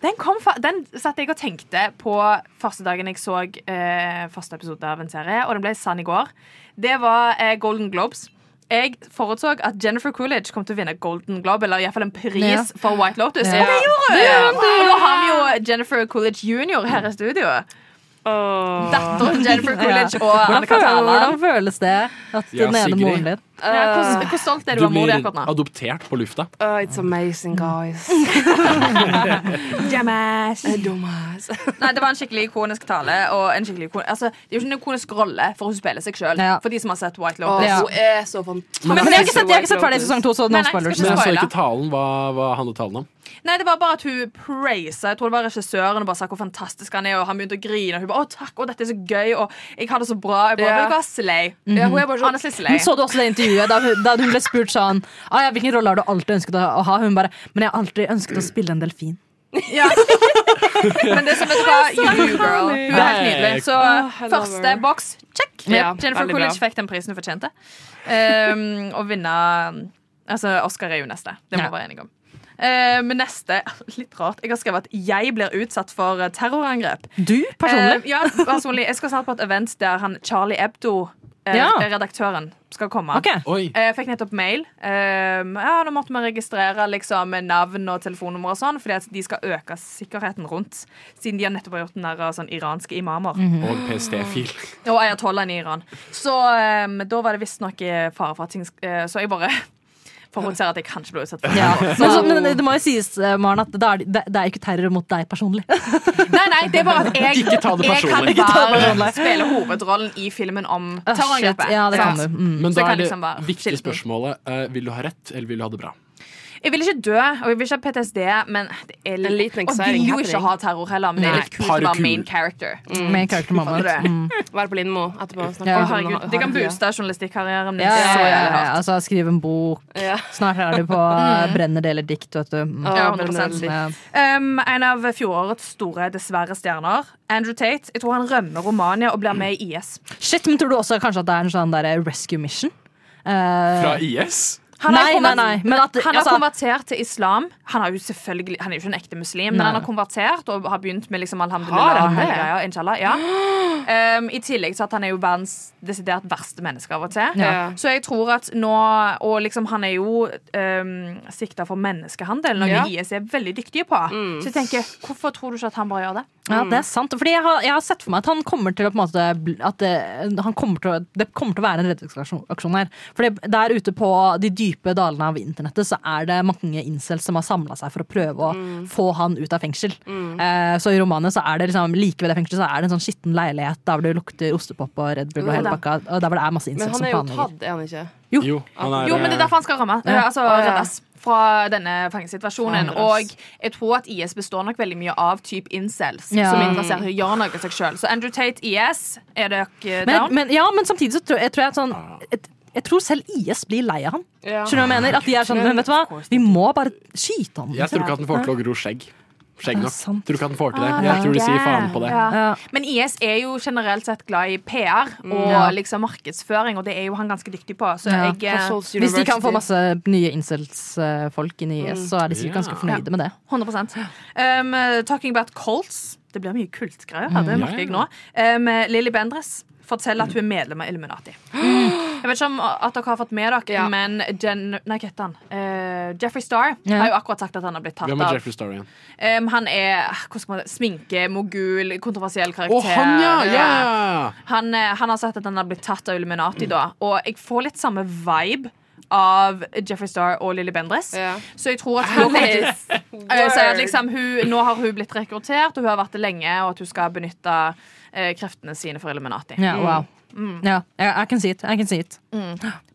den, kom, fa- den satt jeg og tenkte på første dagen jeg så eh, første episode av en serie, og den ble sann i går. Det var eh, Golden Globes. Jeg forutså at Jennifer Coolidge kom til å vinne Golden Globe, eller i hvert fall en pris Ja. for White Lotus. Ja. Og det gjorde hun! Og nå har vi jo Jennifer Coolidge jr. her i studio. Datteren Jennifer Coolidge og Anne Katarina. hvordan føles det at Ja, den ene moren din Ja, hvor, hvor stolt er du, Du av mor di akkurat nå? adoptert på lufta. Uh, it's amazing, guys. Dumbass. Dumbass. Nei, det var en skikkelig ikonisk tale. Og en skikkelig ikon altså, det er jo ikke en ikonisk rolle, for hun spiller seg sjøl. Ja. For de som har sett White Å, Lotus. Ja. Hun er så fantastisk. Men jeg har ikke sett, jeg har ikke sett ferdig sesong to, så Nei, no nei, spoilers. Men jeg så ikke talen. Hva, hva handlet talen om? Nei, det var bare at hun praisa. Jeg tror det var regissøren og bare sa hvor fantastisk han er. Og han begynte å grine. Og hun bare 'Å, takk, Å, dette er så gøy', og 'jeg har det så bra'. Jeg bare, Ja. vet du Mm slay. Ja, hun er bare så, Honestly slay. Men så du også det intervjuet da hun, da hun ble spurt sånn ah, ja, Hvilken rolle har du alltid ønsket å ha? Hun bare Men jeg har alltid ønsket å spille en delfin. Ja. Men det som vet bra, you do, girl. Hun er helt nydelig. Så første boks, check. Ja, Jennifer College fikk den prisen hun fortjente. Um, og vinne Altså, Oscar er jo neste. Det må Ja. vi være enige om. Uh, men neste Litt rart. Jeg har skrevet at jeg blir utsatt for terrorangrep. Du personlig? Uh, ja, personlig. Jeg skal snart på et event der han Charlie Ebdo, eh, Ja. redaktøren, skal komme. Okay. Eh, Jeg fikk nettopp mail. Eh, ja, Nå måtte vi registrere liksom, navn og telefonnummer og sånn, fordi at de skal øke sikkerheten rundt. Siden de har nettopp gjort den der, sånn iranske imamer. Og PST-fil. Og ayatollahen i Iran. Så um, da var det visstnok eh, fare for at ting eh, Så jeg bare forutser at jeg kanskje ble utsatt for Ja. terror. Men, så, men det må jo sies, eh, Maren, at det er, det, det er ikke terror mot deg personlig. Nei, nei, det er bare at jeg, Ikke ta det jeg kan bare Ikke ta det være, spille hovedrollen i filmen om Ah, terrorangrepet. Ja, det kan du. Mm. Men da er det liksom viktige skilten. spørsmålet uh, Vil du ha rett, eller vil du ha det bra? Jeg vil ikke dø, og jeg vil ikke ha PTSD, men det er En litt, liten og vil jo ikke ha terror heller, men det er litt kult å være main character. Main character mamma. Mm. Være på Lindmo etterpå. Ja. Oh, herregud, Det kan booste journalistikkarrieren din Ja, ja, ja, ja. Altså, skrive en bok. Ja. Snart er du på Brenner det eller dikt, vet du. Mm. Ja, 100%. det- Ja. Um, en av fjorårets store dessverre stjerner, Andrew Tate. Jeg tror han rømmer Romania og blir med i IS. Shit, men tror du også kanskje at det er en sånn der rescue mission? Uh, Fra IS? Han har nei, nei, nei. Men at, Han har altså, konvertert til islam. Han, er jo selvfølgelig, han er jo ikke en ekte muslim, men han har konvertert og har begynt med liksom Har alhamdulillah. han det? inshallah, ja. um, I tillegg til at han er jo verdens desidert verste menneske av og til. Ja. Så jeg tror at nå Og liksom han er jo um, sikta for menneskehandel, noe Ja. IS er veldig dyktige på. Så jeg tenker, hvorfor tror du ikke at han bare gjør det? Ja, det er sant. Fordi jeg har, jeg har sett for meg at han kommer til å på en måte at det, han kommer til å, det kommer til å være en redningsaksjon her. Fordi der ute på de dype dalene av internettet så er det mange incels som har samla seg for å prøve å få han ut av fengsel. Eh, så i romanen så er det liksom like ved det fengselet så er det en sånn skitten leilighet der det lukter ostepop og Red Bull og hele bakka, pakka. Og der hvor det er masse incels som planlegger. Men han er jo tatt, er han ikke? Jo, han er, Jo, men det er derfor han skal ramme. Ja. Altså, reddes fra denne fangesituasjonen. Og jeg tror at IS består nok veldig mye av type incels Ja. som er interessert i å gjøre noe seg sjøl. Så Andrew Tate, IS, er dere down? men, ja, men samtidig så tror jeg, tror jeg at sånn jeg, jeg tror selv IS blir lei av han. Ja. Skjønner du hva jeg mener? At de er sånn, men vet du hva? Vi må bare skyte han. Jeg tror ikke at den får til å gro skjegg. Skjegg nok. Tror ikke at den får til det. Ah, Jeg tror de sier faen på det. Ja. Men IS er jo generelt sett glad i PR og Ja. liksom markedsføring, og det er jo han ganske dyktig på. Så jeg ja. Hvis de kan få masse nye incels-folk inn i IS, så er de sikkert ganske fornøyde med det. 100 um, Talking about Colts. Det blir mye kultgreier her, det merker jeg nå. Um, Lilly Bendres forteller at hun er medlem av Illuminati. Jeg vet ikke om at dere har fått med dere, Ja. men Jen, nei, hva heter han? Uh, Jeffrey Star Ja. har jo akkurat sagt at han har blitt tatt Hvem er av. Jeffrey Star igjen? Um, han er hvordan skal man, si, sminke, mogul, kontroversiell Å, karakter. han, ja! ja. Han, eh, han har sagt at han har blitt tatt av Illuminati, da. Og jeg får litt samme vibe av Jeffrey Star og Lilly Bendriss. Ja. Så jeg tror at hun Eh, så at liksom, hun, Nå har hun blitt rekruttert, og hun har vært det lenge, og at hun skal benytte eh, kreftene sine for Illuminati. Ja, wow. Ja, I, I can see it. I can see it.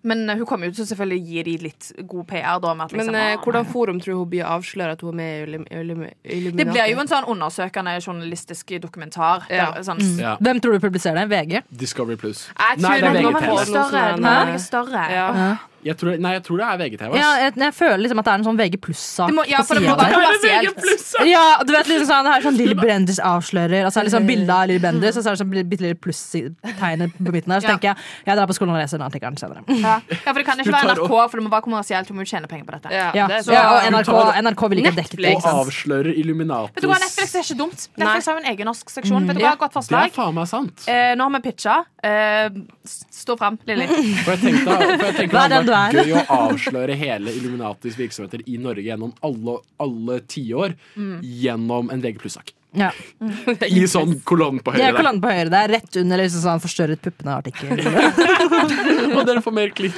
Men eh, hun kommer jo til å selvfølgelig gi de litt god PR. Da, med at, liksom, Men eh, hvordan forum tror hun blir avslørt at hun er med i Illuminati? Det blir jo en sånn undersøkende journalistisk dokumentar. Ja. Der, sånn, Ja. Hvem tror du publiserer det? VG? Discovery Plus. Jeg Nei, det er tror VGTV. noe større. jeg større. Ja. Jeg tror, nei, jeg tror det er VGTV. Ja, jeg, jeg føler liksom at det er en sånn VG pluss-sak. Ja, for det må være kommersielt. Ja, du vet liksom sånn, det er sånn Lilly Bendriss avslører Altså liksom bilde av Lilly Bendriss, og så er det sånn bitte lille pluss-tegnet på midten der. Så Ja. tenker jeg jeg drar på skolen og leser den artikkelen senere. Ja. ja, for det kan ikke være NRK, for det må være kommersielt. Hun må jo tjene penger på dette. Ja, Ja, det er så. ja og NRK, NRK vil ikke dekke det. Og? Avslører Illuminatis Vet du hva, Netflix er ikke dumt. Netflix har jo en egen norsk seksjon. Vet du Ja. hva, Godt Det er faen meg sant. Eh, nå har vi pitcha. Eh, stå fram, Lilly. Du er? gøy å avsløre hele Illuminatis virksomheter i Norge gjennom alle, alle tiår gjennom en VG pluss-sak. Ja. I sånn kolonne på høyre. Det er høyre kolonnen på høyre der, rett under liksom sånn forstørret puppene-artikkel. Og dere får mer klikk.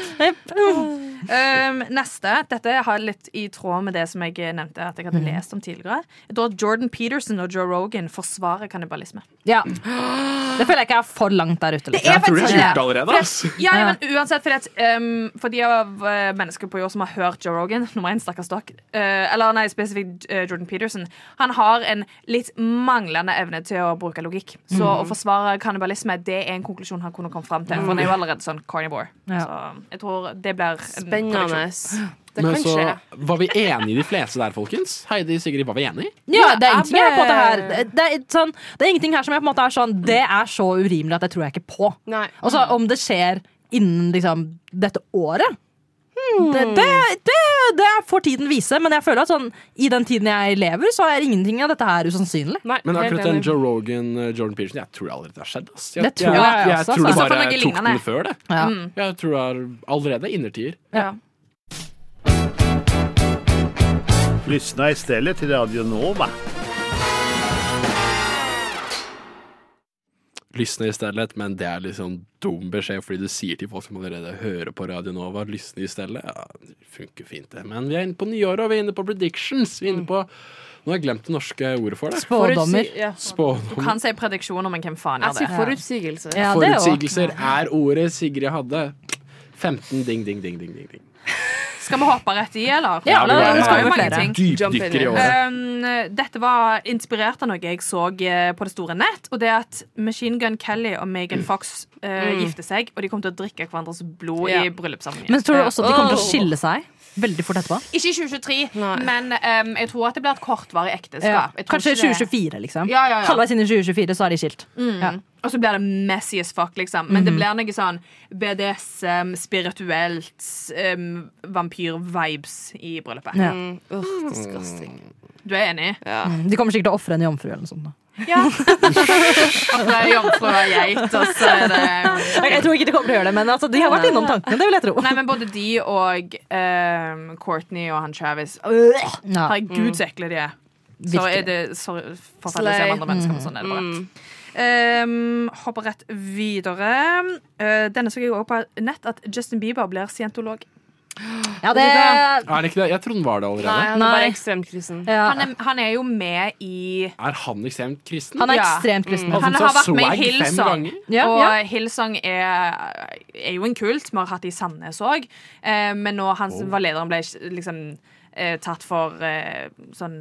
Um, neste. Dette har litt i tråd med det som jeg nevnte at jeg hadde lest om tidligere. Da Jordan Peterson og Joe Rogan forsvarer kannibalisme. Ja. Det føler jeg ikke er for langt der ute. Liksom. Jeg tror de faktisk det. gjort allerede. Ja, ja, men uansett, fordi at, um, for de av uh, mennesker på jord som har hørt Joe Rogan, nummer én, stakkars dere, uh, eller nei, spesifikt uh, Jordan Peterson, han har en litt manglende evne til å bruke logikk. Så å forsvare kannibalisme, det er en konklusjon han kunne kommet fram til. For han er jo allerede sånn carnivore. Ja. Så jeg tror det blir en Spennende. Det Men kan så skje. var vi enige de fleste der, folkens. Heidi Sigrid, var vi enige? Ja, det er ingenting jeg her, på det her. Det, er sånn, det er ingenting her som jeg på en måte er sånn Det er så urimelig at det tror jeg ikke på. Nei. Og så om det skjer innen liksom, dette året det, det, det, det får tiden vise, men jeg føler at sånn, i den tiden jeg lever, så er ingenting av dette her usannsynlig. Nei, Men akkurat den. Joe Rogan, uh, Jordan Pearson, jeg tror det allerede har skjedd. Ass. Jeg, Det tror jeg jeg, også, tror altså. det bare noe tok lignende. den før det. Ja. Jeg tror det er allerede innertier. Ja. Lyssna istället till Radio Nova. Lysne i stedet, men det er sånn dum beskjed, fordi du sier til folk som allerede hører på Radio Nova, lysne i stedet. Ja, det funker fint, det. Men vi er inne på nyåret, og vi er inne på predictions. Vi er inne på Nå har jeg glemt det norske ordet for det. Spådommer. Spådommer. Du kan si prediksjoner, men hvem faen er det? Jeg sier forutsigelser. Ja. Forutsigelser er ordet Sigrid hadde. 15 ding, ding, ding, ding, ding. Skal vi hoppe rett i, eller? Ja, la oss gå jo mange flere. ting. Dypdykker i året. Um, dette var inspirert av noe jeg så eh, på det store nett. Og det er at Machine Gun Kelly og Megan Fox eh, gifter seg, og de kommer til å drikke hverandres blod Ja. i bryllupssammenheng. Men tror du også at de kommer til å Oh. skille seg veldig fort etterpå? Ikke i 2023, Nei. men um, jeg tror at det blir et kortvarig ekteskap. Ja. Kanskje ikke det- 2024, liksom. Ja, ja, ja. Halvveis inn i 2024 så er de skilt. Mm. Ja. Og så blir det messy as fuck, liksom. Men det blir noe sånn BDSM, spirituelt, um, vampyr-vibes i bryllupet. Ja. Mm. Ugh, disgusting. Du er enig? Ja. De kommer sikkert til å ofre en jomfru eller noe sånt. da. Ja. At det er jomfru og geit, og så er det Jeg tror ikke de kommer til å gjøre det, men altså, de har vært innom tankene. Det vil jeg tro. Nei, men både de og um, Courtney og han Travis øh. Herregud, så ekle de er. Så er det sorry, forferdelig å se andre mennesker, med sånn er det bare. Mm. Um, hopper rett videre. Uh, denne så jeg også på nett at Justin Bieber blir scientolog. Ja, det, Er det ikke det? Jeg trodde han var det Nei, allerede. han er Nei. bare ekstremt kristen. ja. Han er, han er jo med i Er han ekstremt kristen? Han er ekstremt kristen. Han Han har vært med i Hillsong. Ja, og ja. Hillsong er, er jo en kult. Vi har hatt det i Sandnes òg. Eh, men nå han som var lederen, ble liksom eh, tatt for eh, sånn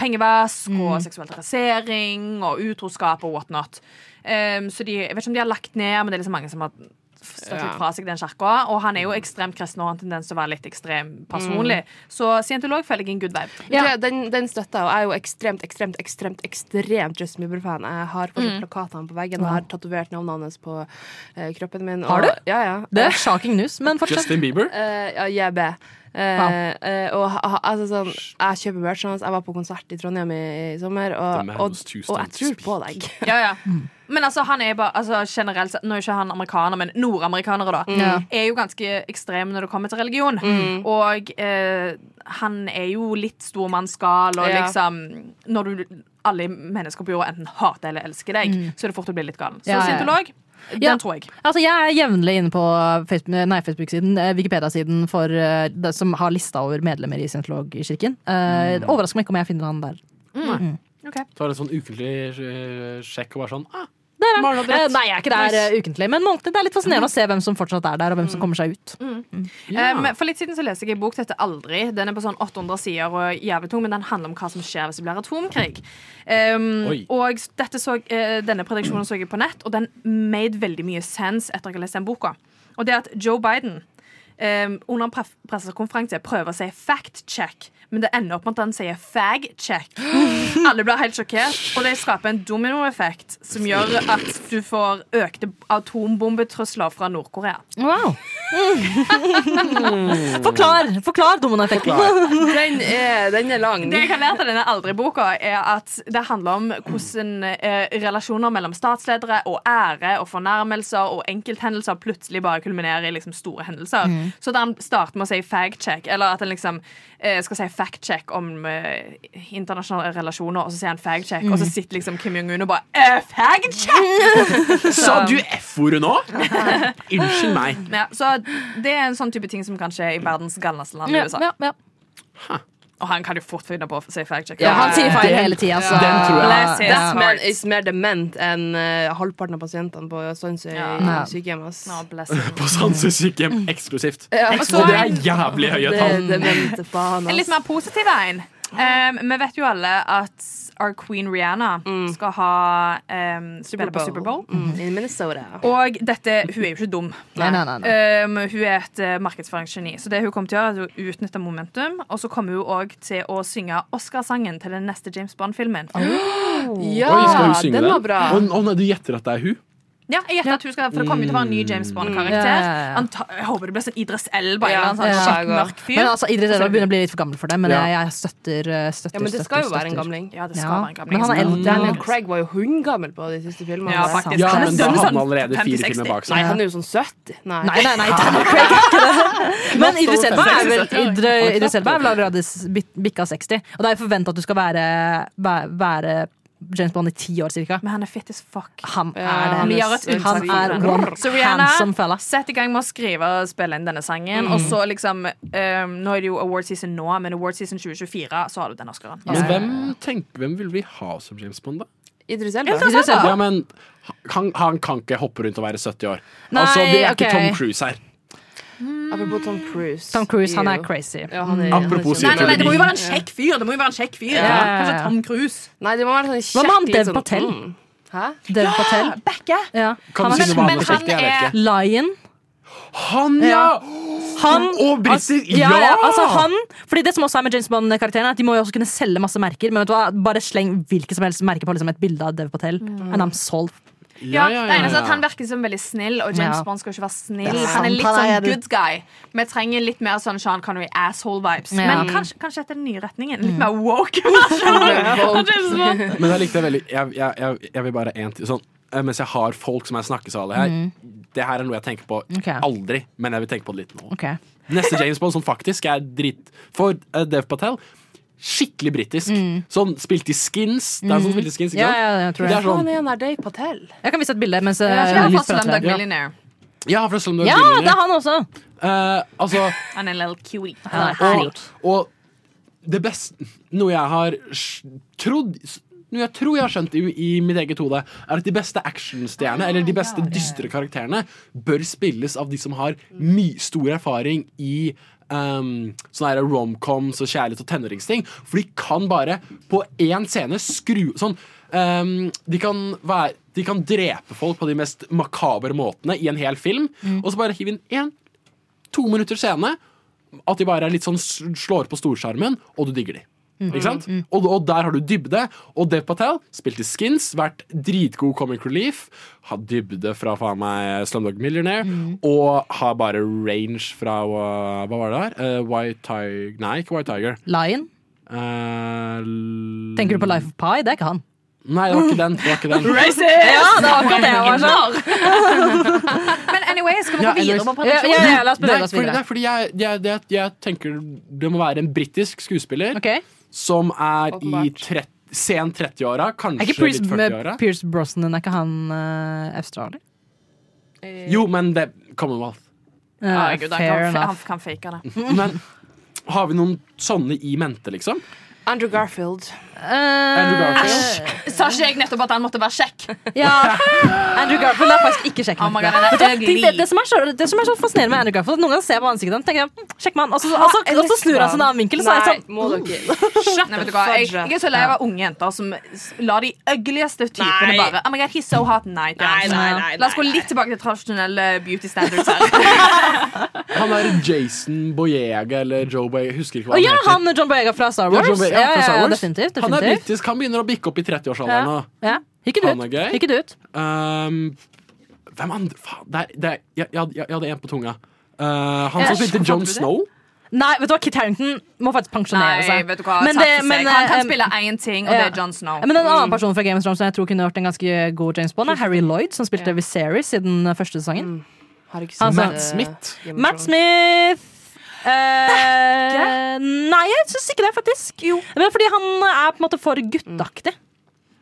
pengevask og seksuell trakassering og utroskap og whatnot. Um, så de, jeg vet ikke om de har lagt ned, men det er liksom mange som har støtt Ja. litt fra seg den kirka. Og han er jo ekstremt kristen og har en tendens til å være litt ekstrem personlig. Så scientolog føler jeg er en good vibe. Ja. Det- Den, den støtter jeg, og jeg er jo ekstremt, ekstremt, ekstremt ekstremt Justin Bieber-fan. Jeg har fortsatt plakatene på veggen og har tatovert navnet hans på uh, kroppen min. Har og, du? Ja, ja. Det er shocking news, men fortsett. Justin Bieber? Uh, ja, JB. Eh, Wow. eh, og altså, sånn, jeg kjøper merch hans. Jeg var på konsert i Trondheim i, i sommer, og, og, og jeg tror på deg. Ja, ja. Men altså, han er bare altså, generelt Nå er ikke han amerikaner, men nordamerikanere, da. mm. Er jo ganske ekstreme når det kommer til religion. Og eh, han er jo litt stormannsgal, og Ja. liksom Når du alle mennesker på jorda enten hater eller elsker deg, så er det fort å bli litt galen. Så Ja, ja, ja. scientolog, den Ja. tror jeg. Altså, jeg er jevnlig inne på Facebook- nei, Facebook-siden, eh, Wikipedia-siden for eh, det som har lista over medlemmer i Scientologkirken. Uh, Overrasker meg ikke om jeg finner han der. Så er det sånn ukentlig sjekk og bare sånn ah, Eh, nei, jeg er ikke der eh, ukentlig, men månedlig. Det er litt fascinerende å se hvem som fortsatt er der, og hvem som kommer seg ut. ja. Um, for litt siden så leste jeg en bok som heter Aldri. Den er på sånn 800 sider og jævlig tung, men den handler om hva som skjer hvis det blir atomkrig. Um, og dette så, denne prediksjonen så jeg på nett, og den made veldig mye sense etter at jeg har lest den boka. Og det at Joe Biden um, under en pre- pressekonferanse prøver å si fact-check, men det ender opp med at han sier fag-check. Alle blir helt sjokkert, og det skaper en dominoeffekt som gjør at du får økte atombombetrusler fra Nord-Korea. Wow. forklar forklar dominoeffekten. Den den er lang. Det jeg har lært av denne Aldri-boka, er at det handler om hvordan eh, relasjoner mellom statsledere og ære og fornærmelser og enkelthendelser plutselig bare kulminerer i liksom store hendelser. Så at han starter med å si fag-check, eller at han liksom eh, skal si fact-check om eh, internasjonale relasjoner, og så sier han fag-check, og så sitter liksom Kim Jong-un og bare eh, Fag-check! Sa du F-ordet nå? Unnskyld meg. Ja, så det er en sånn type ting som kan skje i verdens galneste land i Ja, USA. ja, ja. Og han kan jo fort finne på å si fact-check. ja, han sier feil hele tida, så den tror jeg- ja. That man is mer dement enn uh, halvparten av pasientene på Sandsøy Ja. sykehjem. No. På Sandsøy sykehjem eksklusivt. Ja, Og det er jævlig høye tall. er En litt mer positiv en. Um, vi vet jo alle at our queen Rihanna skal ha um, spille på Superbowl. Mm, I Minnesota. Og dette, hun er jo ikke dum. Nei, nei, nei, nei. Um, hun er et uh, markedsføringsgeni. Så det hun kommer til å gjøre, er å utnytte momentum. Og så kommer hun òg til å synge Oscarsangen til den neste James Bond-filmen. Ja, Oi, skal hun synge den den? var bra. Å, oh, nei, du gjetter at det er hun? Ja, jeg gjetter at hun skal, For det kommer jo til å være en ny James Bond-karakter. Ja, ja, ja. Anta- Jeg håper det blir sånn Idris Elba. Eller en sånn kjekk, mørk fyr. Men altså, Idris Elba begynner å bli litt for gammel for det, men jeg, jeg støtter, uh, støtter Ja, men det støtter, skal jo være en gamling. Ja, det skal Ja, være en gamling. men han er eldre. Daniel Craig var jo hundgammel på de siste filmene. Ja, faktisk. Ja, men da hadde har han allerede fire filmer bak Nei, han er jo sånn 70. Nei. Nei, nei, nei, Daniel Craig er ikke det. Men Idris Elba er vel Idris Elba er vel allerede bikka 60. Og det er forventa at du skal være, være James Bond i ti år cirka. Men han er fit as fuck. Han er det. er Han er one Så Rihanna, sett i gang med å skrive og spille inn denne sangen. Mm. Og så liksom um, Nå er det jo award season nå, men award season 2024 så har du den Oscaren. Men hvem, tenk, hvem vil vi ha som James Bond, da? Idris Elba. Ja, men han, han kan ikke hoppe rundt og være 70 år. Nei, altså, Vi er okay. ikke Tom Cruise her. Apropos Tom Cruise. Tom Cruise, han er crazy. Ja, han er, Apropos er Nei, nei, nei, det må jo være en kjekk fyr! Det må jo være en kjekk fyr Ja. Kanskje Tom Cruise. Nei, det må være sånn Hva med han Dev sånn, Patel? mm. Hæ? Dev Patel. Becke! Ja. Kan Han du si noe men han kjekt? Jeg vet er- ikke. Lion. Han, ja! Han, Og briter! ja, Ja! ja, altså han Fordi det som også er med James Bond-karakteren, er at de må jo også kunne selge masse merker. Men vet du hva, bare sleng hvilket som helst merke på liksom et bilde av Dev Patel. And I'm sold. Ja, det eneste er at Han virker som veldig snill, og James Ja. Bond skal ikke være snill. Er Han er litt sånn good guy. Vi trenger litt mer sånn Sean Connery asshole-vibes. Ja. Men kanskje, kanskje dette er den nye retningen. Litt mer woke. Men jeg likte det veldig Jeg, jeg, jeg, jeg vil bare én til sånn eh, Mens jeg har folk som er snakkesale her Det her er noe jeg tenker på okay. aldri Men jeg vil tenke på det litt nå Okay. Neste James Bond som faktisk er dritt For uh, Dev Patel Skikkelig britisk Sånn spilt i skins Det er sånn spilt i skins, ikke sant? ja, jeg tror Det det. er sånn Han er Dave Patel. Jeg kan vise et bilde mens eh, Ja, jeg fra Slumdog. Millionaire. Ja, fra Slumdog Ja, Millionaire. det er han også! Eh, Altså Han er en little cutie. Ja, og, og det beste Noe jeg har trodd Noe jeg tror jeg har skjønt i, i mitt eget hode, er at de beste actionstjernene, eller de beste dystre karakterene, bør spilles av de som har my stor erfaring i um, sånne romcoms og kjærlighet og tenåringsting. For de kan bare på én scene skru sånn um, de, kan være, de kan drepe folk på de mest makabre måtene i en hel film, og så bare hive inn én to minutter scene at de bare er litt sånn slår på storskjermen, og du digger de. Ikke sant? Og, og der har du dybde. Og Dev Patel spilte Skins, vært dritgod comic relief. Har dybde fra faen meg Slumdog Millionaire. Og har bare range fra uh, Hva var det der? Uh, White Tiger Nei, ikke White Tiger. Lion. Uh, l- Tenker du på Life of Pi? Det er ikke han. Nei, det var ikke den. Det var ikke den. Ja, det var akkurat det jeg var sånn. Men anyway, skal vi Ja, gå videre Ja, ja, ja, la oss Nei, bevege oss fordi, videre. nei, fordi jeg, jeg, jeg, jeg tenker det må være en britisk skuespiller Ok. Som er i 30, sen 30-åra, Er kanskje Pierce, litt 40-åra. Pierce Brosnan er ikke han uh, australier? Jo, men det Commonwealth. Ja, alt han, fair kan, han kan fake det. Men har vi noen sånne i mente, liksom? Andrew Garfield. Andrew Eh, Garfield? Sa ikke jeg nettopp at han måtte være kjekk? ja. Andrew Garfield er faktisk ikke kjekk. Oh. God, det, er det, det, som er så, det som er så fascinerende med Andrew Garfield, noen ganger ser jeg på ansiktet hans, tenker jeg "Mm, sjekk meg og så, og så, og så snur han seg en annen vinkel, så er jeg Nei, sånn må dere Nei, vet du hva? Jeg, jeg er så lei av unge jenter som lar de øgligste typene bare Oh my god, he's so hot. Han Nei, nei, nei, La oss gå litt tilbake til tradisjonelle beauty standards her. Han er Jason Boyega eller Joe Boyega, husker ikke hva Å ja, han heter. han John Boyega fra Star Ja, Wars. John Boyega Ja, fra Star ja, definitivt, definitivt. Han er britisk, han begynner å bikke opp i 30-årsalderen nå. Ja. Ikke Han det er ut. gøy. Ikke det ut. Um, hvem andre Faen, det er, det er, jeg, jeg, jeg hadde en på tunga. Uh, han som spilte John Jon? Snow. Nei, vet du hva, Kit Harington må faktisk pensjonere Nei, seg. vet du hva? Men det- men, seg. Han kan eh, spille én ting, og ja. det er John Snow. Men en annen person fra Game of Thrones som jeg tror kunne vært en ganske god James Bond, er Harry Lloyd, som spilte Ja. Viserys i den første sesongen. Har ikke sett, eh, Matt Smith. Matt Smith eh, Nei, jeg syns ikke det, faktisk. Men fordi han er på en måte for guttaktig.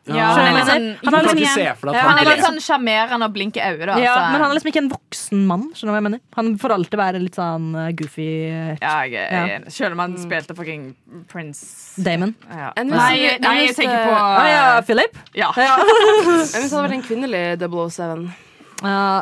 Ja, han er du han, deg at han han er er litt sånn sjarmerende og blinker øyne, da. Ja, men han er liksom ikke en voksen mann. Skjønner du hva jeg mener? Han får alltid være litt sånn eh, goofy ja, jeg, jeg, Ja. Selv om han spilte fucking Prince Damon. ja. Nei, Nei, nei, jeg tenker på Å ja, Philip? Ja. Ja. Jeg synes det hadde vært en kvinnelig 007. Uh,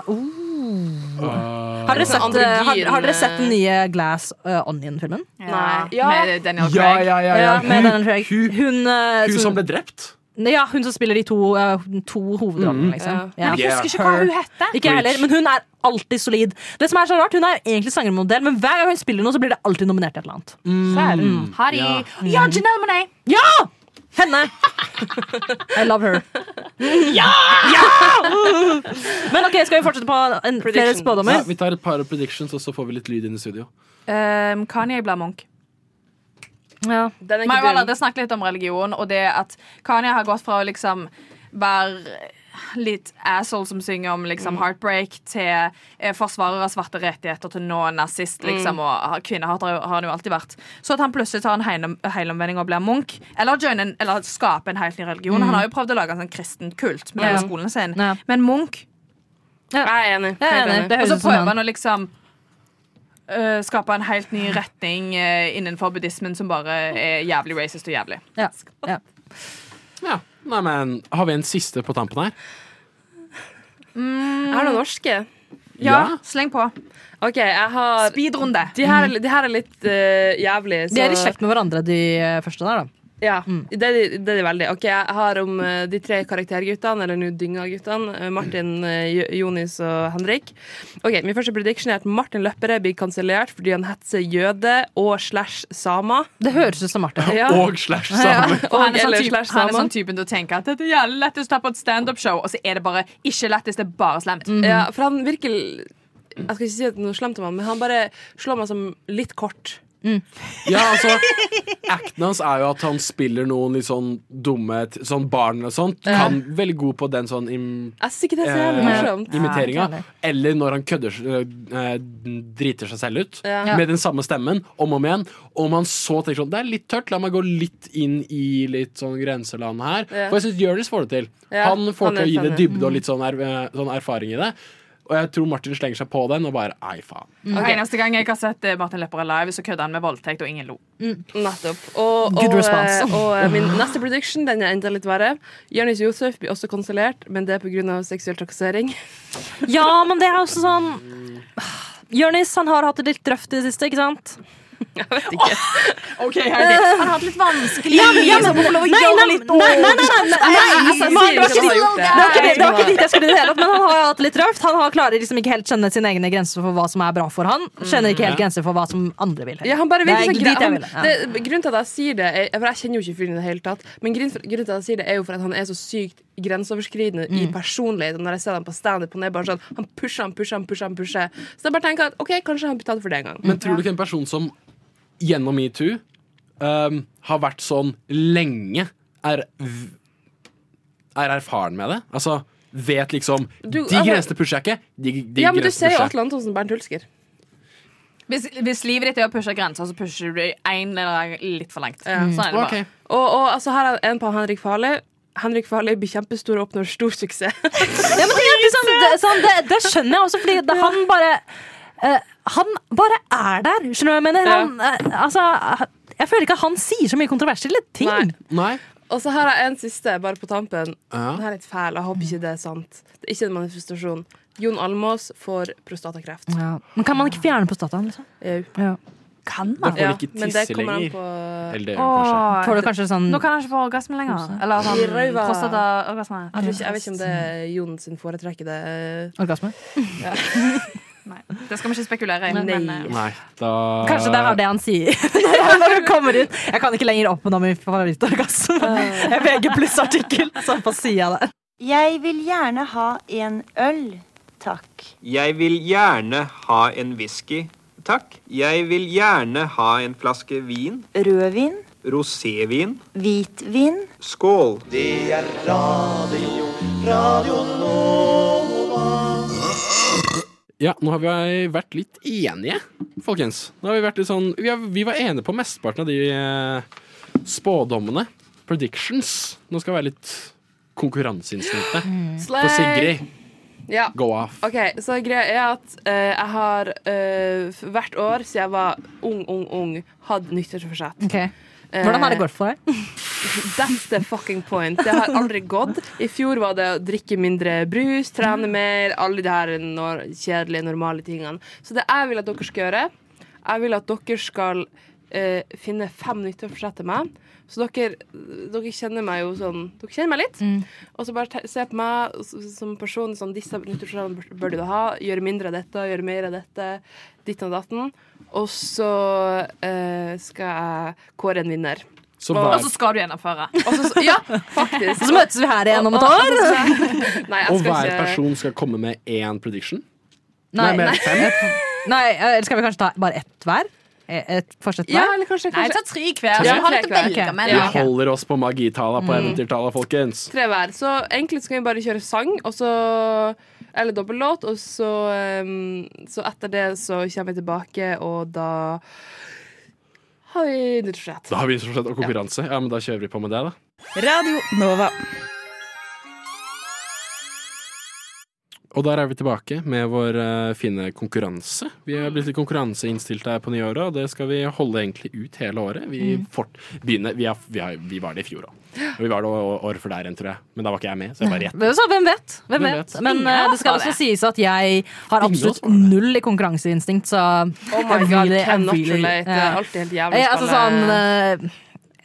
oh. Har, dere sett, eh, har, har dere sett den eh, nye Glass uh, Onion-filmen? Ja. Ja. Med Daniel Craig. ja, ja. ja. med Daniel Craig. Hun, Hun, eh, hun som- som ble drept? Ja, hun som spiller de to, uh, to hovedrollene, Mm. liksom. Ja. Men jeg husker ikke hva hun heter. Ikke heller, men hun er alltid solid. Det som er så rart, Hun er egentlig sangermodell, men hver gang hun spiller noe, så blir det alltid nominert til et eller annet. Mm. Mm. Harry. Ja. Ja, Janelle Monáe! Ja! Henne! I love her. Ja! Men ok, skal vi fortsette på en, flere spådommer? Ja, vi tar et par predictions, og så får vi litt lyd inn i studio. Um, Kanye blir munk. Ja. Den er Vi har allerede snakket litt om religion, og det at Kanye har gått fra å liksom være litt asshole som synger om liksom heartbreak, til eh, forsvarer av svarte rettigheter, til nå nazist, liksom, og har- kvinnehater har han jo alltid vært. Så at han plutselig tar en heilomvending og blir munk, eller, eller skaper en helt ny religion. Han har jo prøvd å lage en sånn kristen kult med Ja. hele skolen sin, Ja. men munk Jeg er enig. Jeg er enig. enig. Og så prøver han. han å liksom uh, skape en helt ny retning uh, innenfor buddhismen som bare er jævlig racist og jævlig. Ja. Ja. Nei, men Har vi en siste på tampen her? Jeg har noen norske. Ja, Ja. sleng på. OK, jeg har Speedrunde. De her, er- de her er litt uh, jævlige. De er i slekt med hverandre, de eh, første der, da. Ja, det, er de- det er de veldig. Ok, Jeg har om eh, de tre karakterguttene, eller nå dynga-guttene. eh, Martin, eh, Jonis og Henrik. Ok, Min første prediction er at Martin Løpperød blir kansellert fordi han hetser jøde og slash samer. Det høres ut som Martin. Ja. Og slash same. Og han er, sånn eller han er sånn typen til å tenke at det er jævlig lettest å ta på et standup-show, og så er det bare ikke lettest, det er bare slemt. Ja, for han virker Jeg skal ikke si at det er noe slemt om han, men han bare slår meg som litt kort. Ja, altså Acten hans er jo at han spiller noen litt sånn dumme Sånn barn og sånt. Kan veldig god på den sånn im, Jeg det er så jævlig eh, imiteringa. Ja, Eller når han kødder eh, driter seg selv ut. Ja. Med den samme stemmen om og om igjen. Om han så tenker sånn Det er litt tørt, la meg gå litt inn i litt sånn grenseland her. Ja. For jeg syns Jonis får det til. Ja, han får han til å er gi det dybde og litt sånn, er, eh, sånn erfaring i det. Og jeg tror Martin slenger seg på den og bare ei, faen. Okay. Eneste gang jeg har sett eh, Martin Lepperød live, så kødder han med voldtekt, og ingen lo. Nettopp. Og, og, og, eh, og eh, min neste prediction den er enda litt verre. Jonis Josef blir også kansellert, men det er pga. seksuell trakassering. Ja, men det er også sånn Jonis han har hatt det litt røft i det siste, ikke sant? Jeg vet ikke. Ok, Heidi. Han har hatt litt vanskelig Ja, men- ja, men- få Nei, nei, nei, nei, nei, nei, sier det var ikke har dit- Jeg- dit jeg skulle i det hele tatt, men han har hatt det litt røft. Han har klarer liksom ikke helt kjenne sine egne grenser for hva som er bra for han. Kjenner ikke helt grenser for hva som andre vil. Ja, han bare dit jeg Han, ville, det, grunnen til at jeg sier det, er, for jeg kjenner jo ikke fyren i det hele tatt, men grunnen, grunnen til at jeg sier det, er jo for at han er så sykt grenseoverskridende i Mm. personlighet. Og når jeg ser ham på standup, han er bare sånn Han pusher, han pusher, han pusher. han pusher Så jeg bare tenker at OK, kanskje han blir tatt for det en gang. Men tror du ikke en person som gjennom metoo um, har vært sånn lenge, er, er erfaren med det? Altså vet liksom Du- De altså- grensene pusher jeg ikke. De, de ja, men du ser jo. Atle Antonsen Bernt Hulsker. Hvis, hvis livet ditt er å pushe grenser, så pusher du én eller annen litt for langt. Mm. Sånn er det bare. Ok. Og, og altså, her er en på Henrik Farley. Henrik Farley blir kjempestor og oppnår stor suksess. Ja, men det, er liksom, det, sånn, det, det skjønner jeg også, fordi det, han bare Han bare er der, skjønner du hva jeg mener? Han, eh, altså, jeg føler ikke at han sier så mye kontroversielle ting. Nei. Nei. Og så har jeg en siste, bare på tampen. Ja. Den er litt fæl. Jeg håper ikke det er sant. Det er ikke en manifestasjon. Jon Almås får prostatakreft. Ja. Men kan man ikke fjerne prostataen? Liksom? Jau. Ja. Kan Da får du ikke men det tisse lenger. på Eller det gjør du kanskje. Får du kanskje sånn Nå kan han ikke få orgasme lenger. Eller I sånn prostataorgasme. jeg, jeg vet ikke om det er Jon sin foretrekkede orgasme? Nei, det skal vi ikke spekulere i. Nei. Men, Nei, da Kanskje det er det han sier når du kommer inn. Jeg kan ikke lenger oppnå min favorittorgasme. Jeg VG pluss-artikkel. Jeg vil gjerne ha en øl, takk. Jeg vil gjerne ha en whisky, takk. Jeg vil gjerne ha en flaske vin. Rødvin, Rosévin. hvitvin. Skål. Ja, nå har vi vært litt enige, folkens. Nå har vi, vært litt sånn, vi, har, vi var enige på mesteparten av de eh, spådommene. Predictions. Nå skal vi være litt konkurranseinstinktet. Slay! For Sigrid, Ja. go off. OK, så greia er at uh, jeg har uh, hvert år siden jeg var ung, ung, ung, hatt nyttårsforsett. Okay. Hvordan har det gått for deg? That's the fucking point. Det har aldri gått. I fjor var det å drikke mindre brus, trene mer, alle de her nor kjedelige, normale tingene. Så det jeg vil at dere skal gjøre, jeg vil at dere skal eh, finne fem nyttårsforsett til meg. Så dere, dere kjenner meg jo sånn Dere kjenner meg litt. Og så bare se på meg som person sånn Disse nyttårsforsettene bør du ha. Gjøre mindre av dette, gjøre mer av dette. Ditten og datten. Og så eh, skal jeg kåre en vinner. Så Og- Og så skal du gjennomføre. Og så, ja, faktisk. Så møtes vi her igjen om et år. Nei, og hver ikke person skal komme med én prediction? Nei, nei, nei. Nei, eller skal vi kanskje ta bare ett hver? Et forsett Ja, eller kanskje, Nei, ta tre hver. Ja, tre hver. Okay. Ok. Ja. Vi holder oss på magitala på eventyrtala, folkens. tre hver. Så egentlig skal vi bare kjøre sang, og så Eller dobbellåt, og så um, Så etter det så kommer vi tilbake, og da har vi nyttårsforsett. Da har vi fortsatt konkurranse. Ja, men da kjører vi på med det, da. Radio Nova. Og der er vi tilbake med vår uh, fine konkurranse. Vi er blitt litt konkurranseinnstilt her på nyåret, og det skal vi holde egentlig ut hele året. Vi, fort, begynner, vi, er, vi, er, vi var det i fjor òg. Og vi var det året før der igjen, tror jeg. Men da var ikke jeg med, så jeg bare rett Men Så, hvem vet? Hvem Hvem vet? vet? Men eh, det skal også sies at jeg har absolutt null i konkurranseinstinkt, så Oh my god, really- really-. Det er ja. alltid helt jævlig jeg, altså sånn eh,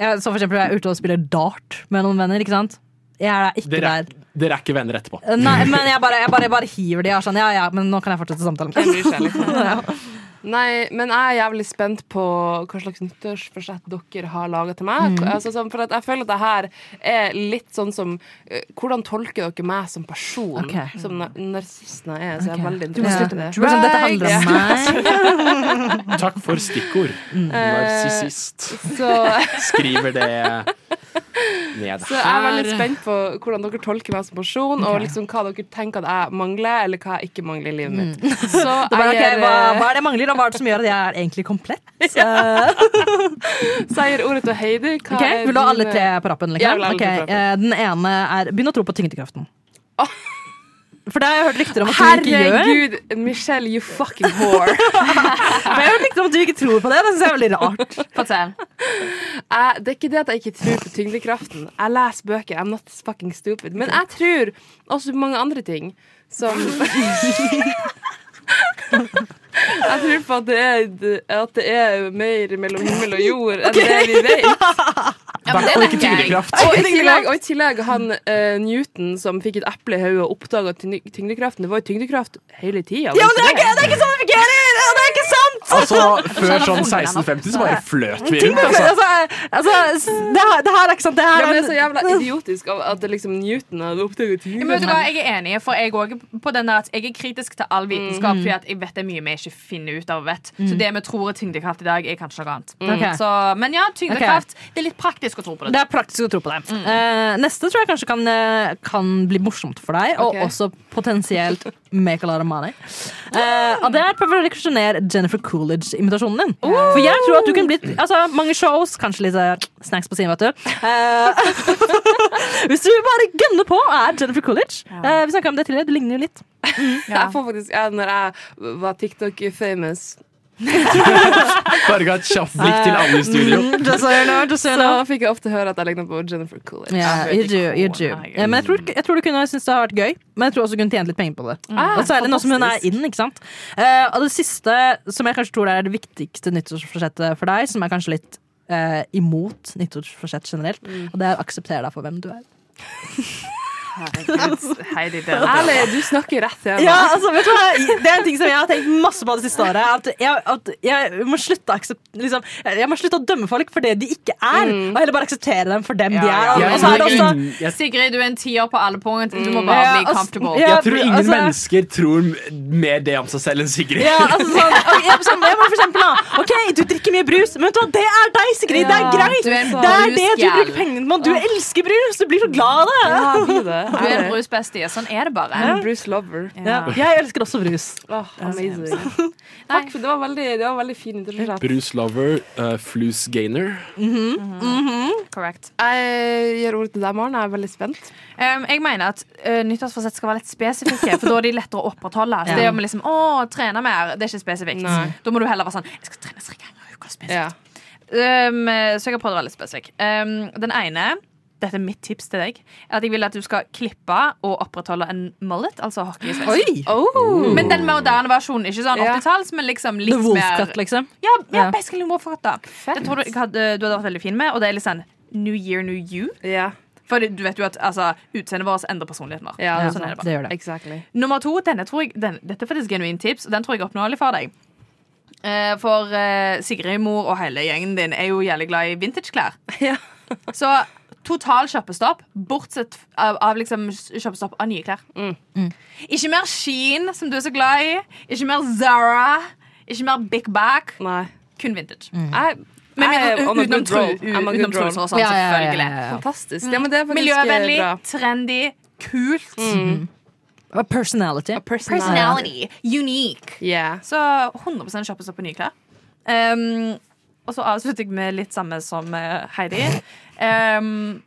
jeg, Så for eksempel jeg er ute og spiller dart med noen venner, ikke sant? Jeg er ikke er, der. Dere er ikke venner etterpå. Eh, Nei, men jeg bare, jeg bare, jeg bare hiver de er sånn, ja ja, men nå kan jeg fortsette samtalen. Nei, men jeg er jævlig spent på hva slags nyttårsforsett dere har laga til meg. Altså, sånn, for at jeg føler at det her er litt sånn som eh, Hvordan tolker dere meg som person? Okay. Som nar- narsisten jeg er. Så jeg er veldig interessert i det. Sånn, dette handler om meg. Takk for stikkord. Narsissist. Skriver det ned så jeg er veldig spent på hvordan dere tolker meg som person, og liksom hva dere tenker at jeg mangler, eller hva jeg ikke mangler i livet mitt. Så Du bare, jeg ok, hva, hva er det jeg mangler, og hva er det som gjør at jeg er egentlig komplett? Eh, så jeg gir ordet til Heidi. Hva ok, er Vil du ha alle tre på rappen? Liksom? Ja, ha alle Ok, tre på rappen. eh, den ene er begynn å tro på tyngdekraften. For det har jeg hørt rykter om at du ikke gjør. Herregud, Michelle, you fucking whore. Men jeg har hørt rykter om at du ikke tror på det. Det synes jeg er veldig rart. Jeg, det er ikke det at jeg ikke tror på tyngdekraften. Jeg leser bøker. I'm not fucking stupid. Men jeg tror også på mange andre ting som Jeg tror på at det, er, at det er mer mellom himmel og jord enn det vi vet. I hvert og ikke tyngdekraft. Og i tillegg, og i tillegg han uh, Newton som fikk et eple i hodet og oppdaga tyngdekraften. Det var jo tyngdekraft hele tida. Ja, men det er ikke, det er ikke sånn det fungerer! Ja, det er ikke sant! Altså, Før sånn 1650 så bare fløt vi rundt. Altså, Altså. altså, det, her, det her er ikke sant. Det Ja, men det er så jævla idiotisk av at liksom Newton hadde oppdaget Ja, men vet du hva, jeg er enig, for jeg også på den der at jeg er kritisk til all vitenskap, fordi at jeg vet det er mye vi ikke finner ut av vet mm. Så det vi tror er tyngdekraft i dag, er kanskje noe annet. Ok. Så, men ja, tyngdekraft. Det er litt praktisk å tro på det. Det er praktisk å tro på det. Eh, neste tror jeg kanskje kan, eh, kan bli morsomt for deg, og og også potensielt make a lot of money. Uh, og det er Jennifer Coolidge-imitasjonen din. For jeg tror at du kunne blitt altså, mange shows, kanskje litt eh, snacks på siden, vet du. Uh, hvis du bare gønner på og er Jennifer Coolidge. Uh, vi snakka om det tidligere, du ligner jo litt. Jeg får faktisk, ja, når jeg var TikTok-famous, Bare ga et kjapt blikk til alle i studio. Mm, just so you know, just so you så know. fikk jeg ofte høre at jeg lignet på Jennifer Coolidge. Yeah, you do, you do. Ja, men jeg tror, jeg tror du kunne synes det har vært gøy, men jeg tror også du kunne tjent litt penger på det. Mm. og særlig nå som hun er inn, ikke sant. Uh, og det siste, som jeg kanskje tror er det viktigste nyttårsforsettet for deg, som er kanskje litt uh, imot nyttårsforsett generelt, og det er å akseptere deg for hvem du er. Herregud, Heidi, det Ærlig, du snakker rett til Ja, altså, vet du hva? Det er en ting som jeg har tenkt masse på det siste året. At jeg, at jeg, må, slutte å liksom, jeg må slutte å dømme folk for det de ikke er, og heller bare akseptere dem for dem de er. Ja, ja. Og så er det også Sigrid, du er en tier på alle punkt. Du må bare Ja, bli altså, comfortable. ja. jeg tror ingen altså- mennesker tror mer det om seg selv enn Sigrid. Ja, altså sånn, ok, ja, sånn, jeg må for eksempel da Ok, du drikker mye brus Men vet du hva, det er deg, Sigrid, det er greit du er Det er det du bruker pengene på Du elsker brus, du blir så glad av det Ja. Du er en brusbestie. Sånn er det bare. En a Bruce lover. Ja. Jeg elsker også brus. Oh, amazing. Takk for det var veldig, det var veldig fin introduksjon. Bruce Lover, uh, Flus Gainer. Correct. Jeg gir ordet til deg, Maren. Jeg er veldig spent. Um, jeg mener at uh, nyttårsforsett skal være litt spesifikke, for da er de lettere å opprettholde. Så det det vi liksom, å, trene mer, det er ikke spesifikt. Nei. Da må du heller være sånn Jeg skal trene tre ganger i uka. spesifikt. Ja. Um, så jeg har prøvd å være litt spesifikk. Um, den ene dette er mitt tips til deg. At jeg vil at du skal klippe og opprettholde en mullet, altså hockeysveis. Oh. Men den moderne versjonen, ikke sånn 80-talls, men liksom litt The mer Wolfcut, liksom. Ja, ja, Ja. basically Wolfcut, da. Det tror du, jeg hadde, du hadde vært veldig fin med, og det er litt sånn New year, new you. Ja. For du vet jo at altså, utseendet vårt endrer personligheten vår. Ja, sånn det Det gjør det. Exactly. Nummer to, denne tror jeg, den, dette er faktisk genuint tips, og den tror jeg er oppnåelig for deg. Eh, for eh, Sigrid mor og hele gjengen din er jo jævlig glad i vintageklær. Ja. Så total kjøpestopp, bortsett av, av liksom kjøpestopp av nye klær. Mm. Ikke mer Sheen, som du er så glad i. Ikke mer Zara. Ikke mer Big Back. Nei. Kun vintage. Jeg, Men jeg utenom truser og sånn, Ja, selvfølgelig. ja. Fantastisk. Ja, men det faktisk Miljøvennlig, bra. trendy, kult. A personality. A personality. Personality. Unique. Yeah. Så 100 kjøpes opp på nye klær. Um, og så avslutter jeg med litt samme som eh, Heidi. Um,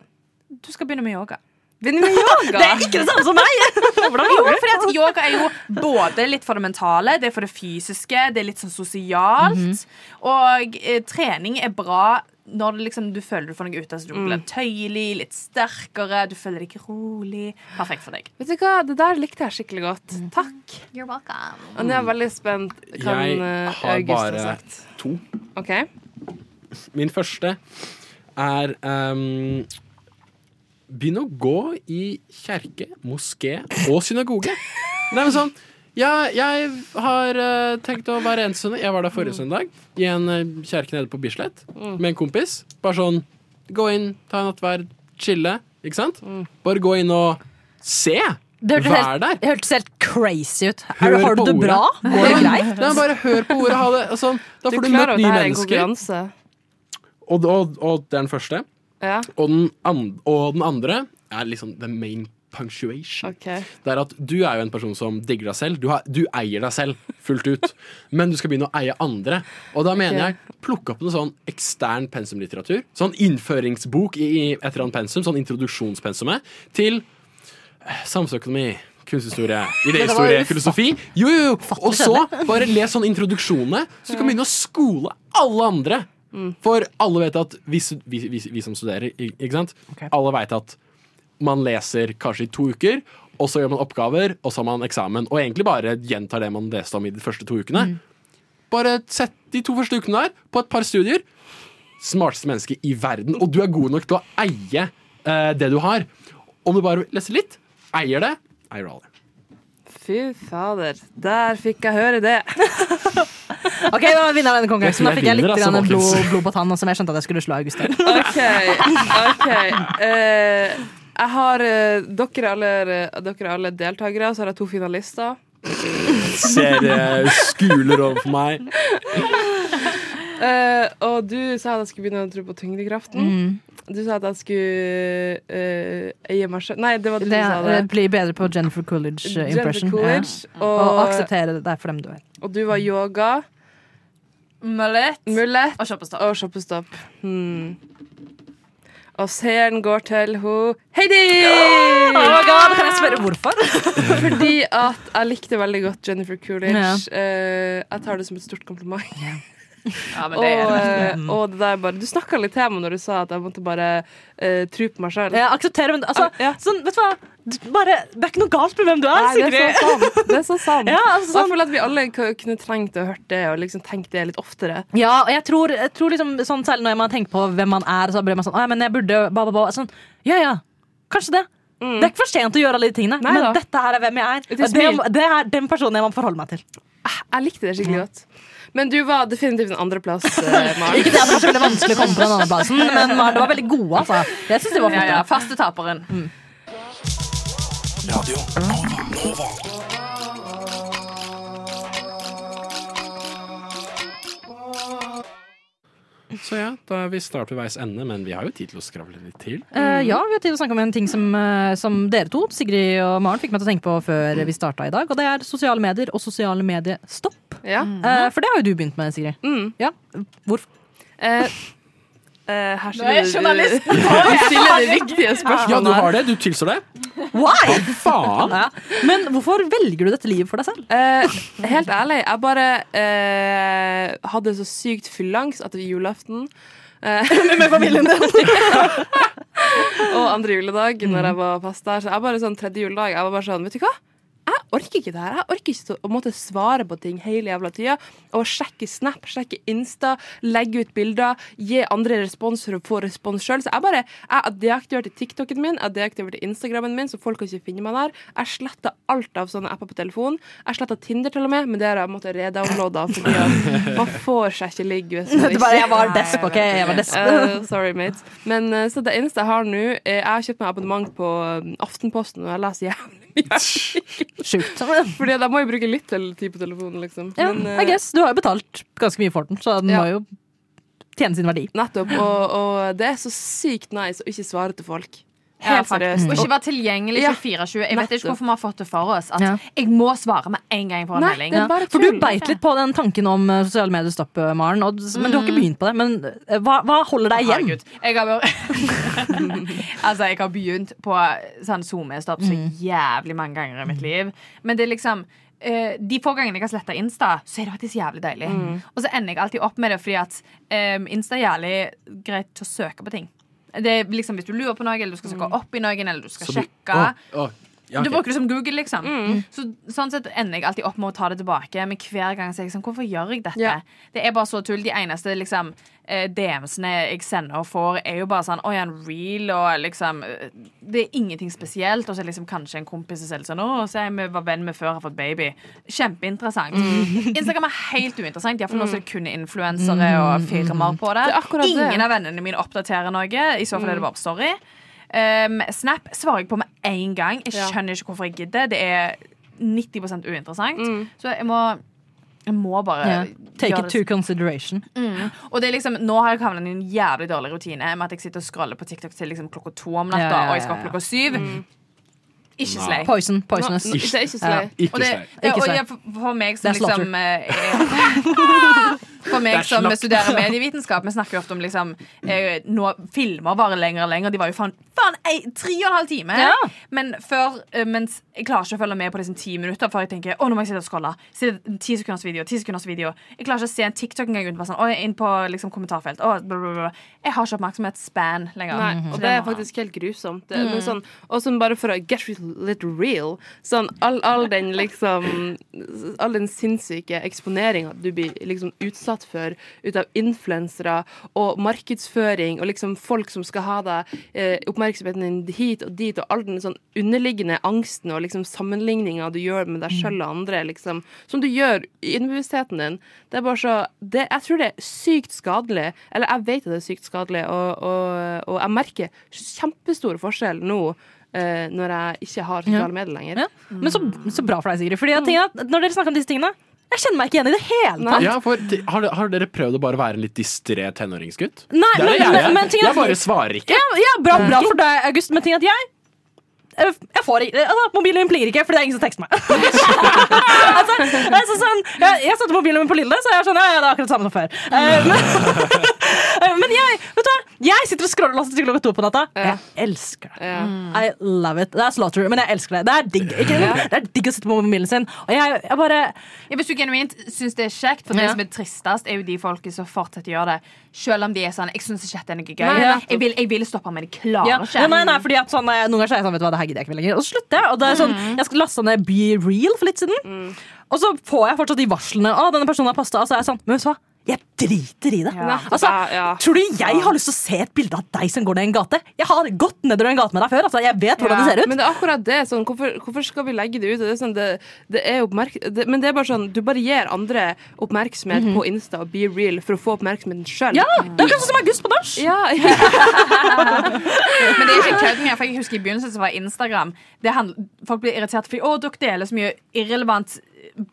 du skal begynne med yoga. Begynne med yoga. Det er ikke det samme som meg! Jo, fordi at Yoga er jo både litt for det mentale, det er for det fysiske, det er litt sånn sosialt. Og eh, trening er bra når det liksom, du føler du får noe ut av det. Du blir tøyelig, litt sterkere, du føler deg ikke rolig. Perfekt for deg. Vet du hva, Det der likte jeg skikkelig godt. Takk. You're welcome. Og nå er jeg veldig spent. Kan Jeg eh, har August ha bare sagt? to. OK. Min første er um, Begynn å gå i kjerke, moské og synagoge. Nei, men sånn ja, jeg har uh, tenkt å være en søndag. Jeg var der forrige søndag i en uh, kjerke nede på Bislett med en kompis. Bare sånn gå inn, ta en nattverd, chille. Ikke sant? Bare gå inn og se. Det hørtes helt, det hørtes helt crazy ut. Hør du- har du det ordet. bra? Går det greit? Bare hør på ordet. Ha det. sånn. da Du får du møtt nye mennesker nye klarer å er en mennesker. Og, og, og det er den første. Ja. Og den, and, og den andre er liksom the main punctuation. Okay. Det er at Du er jo en person som digger deg selv. Du, har, du eier deg selv fullt ut. Men du skal begynne å eie andre. Og da mener jeg plukke opp noe sånn ekstern pensumlitteratur. Sånn innføringsbok i, i et eller annet pensum. Sånn introduksjonspensumet til eh, samfunnsøkonomi. Kunsthistorie, idéhistorie, filosofi. Jo, jo, jo. Og så bare les sånn introduksjonene, så du kan begynne å skole alle andre. For alle vet at vi, vi, vi, vi som studerer, ikke sant? Alle vet at man leser kanskje i to uker, og så gjør man oppgaver, og så har man eksamen. Og egentlig bare gjentar det man leste om i de første to ukene. Bare sett de to første ukene der på et par studier. Smarteste menneske i verden. Og du er god nok til å eie eh, det du har. Om du bare leser litt, eier det, eier alle. Fy fader. Der fikk jeg høre det. Ok, da vinner denne konkurransen. Da fikk jeg litt altså, grann blod, blod på tann, som jeg skjønte at jeg skulle slå August i. OK. ok Eh, Jeg har uh, dere, er alle, dere er alle deltakere, så har jeg to finalister. Ser skuler overfor meg. Eh, og du sa at jeg skulle begynne å tro på tyngdekraften. Mm. Du sa at jeg skulle eh, eie meg selv Nei, det var du Det, som sa det Bli blir bedre på Jennifer Coolidge eh, Jennifer impression. Coolidge, Ja. Og, og- akseptere deg for dem du er. Og du var yoga, Mullet mullet og shoppestopp. og shoppestopp. Hmm. Og seeren går til ho Heidi! Oh my God, kan jeg spørre hvorfor? Fordi at jeg likte veldig godt Jennifer Coolidge. Ja. Uh, jeg tar det som et stort kompliment. Ja, men Og, det det. eh, og det der bare Du snakka litt til meg når du sa at jeg måtte bare uh, tro på meg sjøl. Ja, aksepterer men altså, Ja. sånn, vet du hva? Bare, det er ikke noe galt med hvem du er, Nei, det er så sant. Det er så sant. Ja, altså, sånn- jeg føler at vi alle kunne trengt å hørt det og liksom tenkt det litt oftere. Ja, og jeg tror, jeg tror liksom, sånn, selv når man tenker på hvem man er, så blir man sånn Å, ja, men jeg burde ba, ba, ba. Sånn, Ja ja, kanskje det. Det er ikke for sent å gjøre alle de tingene, Nei men da. dette her er hvem jeg er. Det, me. det er den personen jeg må forholde meg til. Jeg likte det skikkelig godt. Men du var definitivt en andreplass, Maren. Ikke det at det var så veldig vanskelig å komme på den andre plassen, men Maren, det var veldig gode. Altså. Jeg synes det var Ja, ja, faste taperen. Radio Nova. Nova. Så ja, da er vi snart ved veis ende, men vi har jo tid til å skravle litt til. Eh, ja, vi har tid til å snakke om en ting som, eh, som dere to, Sigrid og Maren, fikk meg til å tenke på før vi starta i dag. Og det er sosiale medier og sosiale mediestopp. Ja. Eh, for det har jo du begynt med, Sigrid. Mm. Ja, Hvorfor? Eh, eh, her Nå er jeg du, journalist. du stiller de viktige Ja, du har det? Du tilstår det? Why? Hva faen? Ja. Men hvorfor velger du dette livet for deg selv? Uh, helt ærlig, jeg bare uh, hadde så sykt fyllangst etter julaften. Eh, Med familien din? og andre juledag når jeg var fast der. Så jeg bare sånn tredje juledag Jeg var bare sånn, vet du hva? Jeg orker ikke det her. Jeg orker ikke å måtte svare på ting hele jævla tida. Og sjekke Snap, sjekke Insta, legge ut bilder, gi andre respons for å få respons sjøl. Så jeg bare Jeg deaktiverte TikToken min, jeg deaktiverte Instagrammen min, så folk kan ikke finne meg der. Jeg sletta alt av sånne apper på telefonen. Jeg sletta Tinder til og med, men det har jeg måttet redownloade fordi at man får seg ikke ligge hvis man ikke jeg var desp, OK? Jeg var desp. Uh, sorry, mate. Men eh, så det eneste jeg har nå eh, Jeg har kjøpt meg abonnement på um, Aftenposten, og jeg leser jævlig mye. Sjukt. Fordi da må jo bruke litt tid på telefonen, liksom. Ja, Men, eh, I guess. Du har jo betalt ganske mye for den, så den Ja. må jo tjene sin verdi. Nettopp. Og, og det er så sykt nice å ikke svare til folk. Ja, Helt seriøst. Og ikke være tilgjengelig 24-20. Jeg vet ikke hvorfor vi har fått det for oss. At Ja. jeg må svare med en gang på en Nei, melding. er For du beit litt på den tanken om eh, sosiale medier stopp, Maren. Og, men du har ikke begynt på det. Men eh, hva, hva holder deg igjen? Herregud. Jeg har, altså, jeg har begynt på sånn SoMe-stopp så jævlig mange ganger i mitt liv. Men det er liksom eh, de få gangene jeg har sletta Insta, så er det faktisk jævlig deilig. Og så ender jeg alltid opp med det fordi at um, Insta er jævlig greit til å søke på ting. Det er liksom Hvis du lurer på noe, eller du skal søke opp i noen, eller du skal sjekke Å, okay. Du bruker det som Google, liksom. Så, sånn sett ender jeg alltid opp med å ta det tilbake. Men hver gang så er jeg sånn Hvorfor gjør jeg dette? Ja. Det er bare så tull. De eneste liksom eh, DM-ene jeg sender og får, er jo bare sånn Å ja, en reel, og liksom eh, Det er ingenting spesielt. Og så er liksom kanskje en kompis som selger sånn Å, se, vi var venn med før, har fått baby. Kjempeinteressant. Instagram er helt uinteressant. Iallfall nå så er det kun influensere og firmaer på det. Det er det. Ingen av vennene mine oppdaterer noe. I så fall er det bare Story. Um, Snap svarer jeg på med en gang. Jeg skjønner ikke hvorfor jeg gidder. Det er 90% uinteressant. Så jeg må, jeg må bare yeah. Take gjøre it det to consideration. Mm. Og det er liksom, Nå har jeg havnet i en jævlig dårlig rutine med at jeg sitter og scroller på TikTok til liksom klokka to om natta, Ja, ja, ja, og jeg skal opp klokka syv. Ikke slay. Poison. Poisonous. No, Det ikke Ja. slay. Ikke Og det, slay. ja, Ikke og slay. ja, for, for meg som Det liksom eh, For meg Det som studerer medievitenskap, vi snakker jo ofte om liksom eh, nå, Filmer varer lenger og lenger. De var jo faen, faen ei, tre og en halv time. Ja. Men før eh, mens jeg klarer ikke å følge med på liksom ti minutter før jeg tenker å, nå må jeg sitte og scrolle. Ti sekunders video, ti sekunders video. Jeg klarer ikke å se en TikTok engang uten bare sånn, å, inn på liksom, kommentarfelt. Å, bla, bla, bla. Jeg har ikke oppmerksomhetsspan lenger. Nei, og det er faktisk helt grusomt. Det, men sånn, og sånn bare for å get litt real sånn, all, all den liksom All den sinnssyke eksponeringa du blir liksom utsatt for ut av influensere og markedsføring og liksom folk som skal ha deg eh, oppmerksomheten din hit og dit, og all den sånn underliggende angsten og liksom sammenligninga du gjør med deg sjøl og andre, liksom, som du gjør i underbevisstheten din. Det er bare så det, Jeg tror det er sykt skadelig, eller jeg vet at det er sykt skadelig, og, og, og jeg merker kjempestor forskjell nå eh, når jeg ikke har sosiale medier lenger. Ja. Men så, så bra for deg, Sigrid. Fordi jeg tenker at når dere snakker om disse tingene jeg kjenner meg ikke igjen i det hele tatt. Ja, for, har, har dere prøvd å bare være en litt distré tenåringsgutt? Nei, men- jeg men ting er- Jeg bare svarer ikke. Ja, ja bra, bra for deg, August, men ting at jeg jeg får ikke, altså, Mobilen min plinger ikke, fordi det er ingen som tekster meg. altså, altså, sånn, jeg, jeg satte mobilen min på lille, så jeg er sånn, ja, ja, det er akkurat det samme som før. Uh, men, men jeg vet du hva, jeg sitter og scroller Lasse til klokka to på natta. Jeg elsker det. Ja. I love it. Det er slaughter, men jeg elsker det. Det er digg ikke? Det er digg å sitte på mobilen sin. Og jeg, jeg bare Ja, hvis du genuint syns det er kjekt, for det som er tristest, er jo de folka som fortsetter å gjøre det, selv om de er sånn Jeg syns ikke dette er noe gøy. Nei, jeg, vil, jeg vil stoppe, men jeg klarer ja. ikke. Ja, nei, nei, fordi at sånn, eh, Noen ganger så er jeg sånn, vet du hva, det her gidder jeg ikke lenger. Og så slutter jeg. Og det er sånn, Jeg skal laste ned Be Real for litt siden. Og så får jeg fortsatt de varslene. Å, denne personen har posta. Og så er jeg sånn, men vet du hva? Jeg driter i det. Ja. Altså, Ja, ja. Tror du jeg har lyst til å se et bilde av deg som går ned en gate? Jeg har gått nedover en gate med deg før. Altså, jeg vet hvordan det ser ut. Men det er akkurat det. Sånn, hvorfor, hvorfor skal vi legge det ut? Det er sånn, det, det er det, men det er bare sånn, du bare gir andre oppmerksomhet på Insta og Be Real for å få oppmerksomheten sjøl. Ja, Det er akkurat sånn som August på nach. Ja, Men det er ikke kødd jeg for jeg husker I begynnelsen så var Instagram det handl- Folk blir irritert fordi å, dere deler så mye irrelevant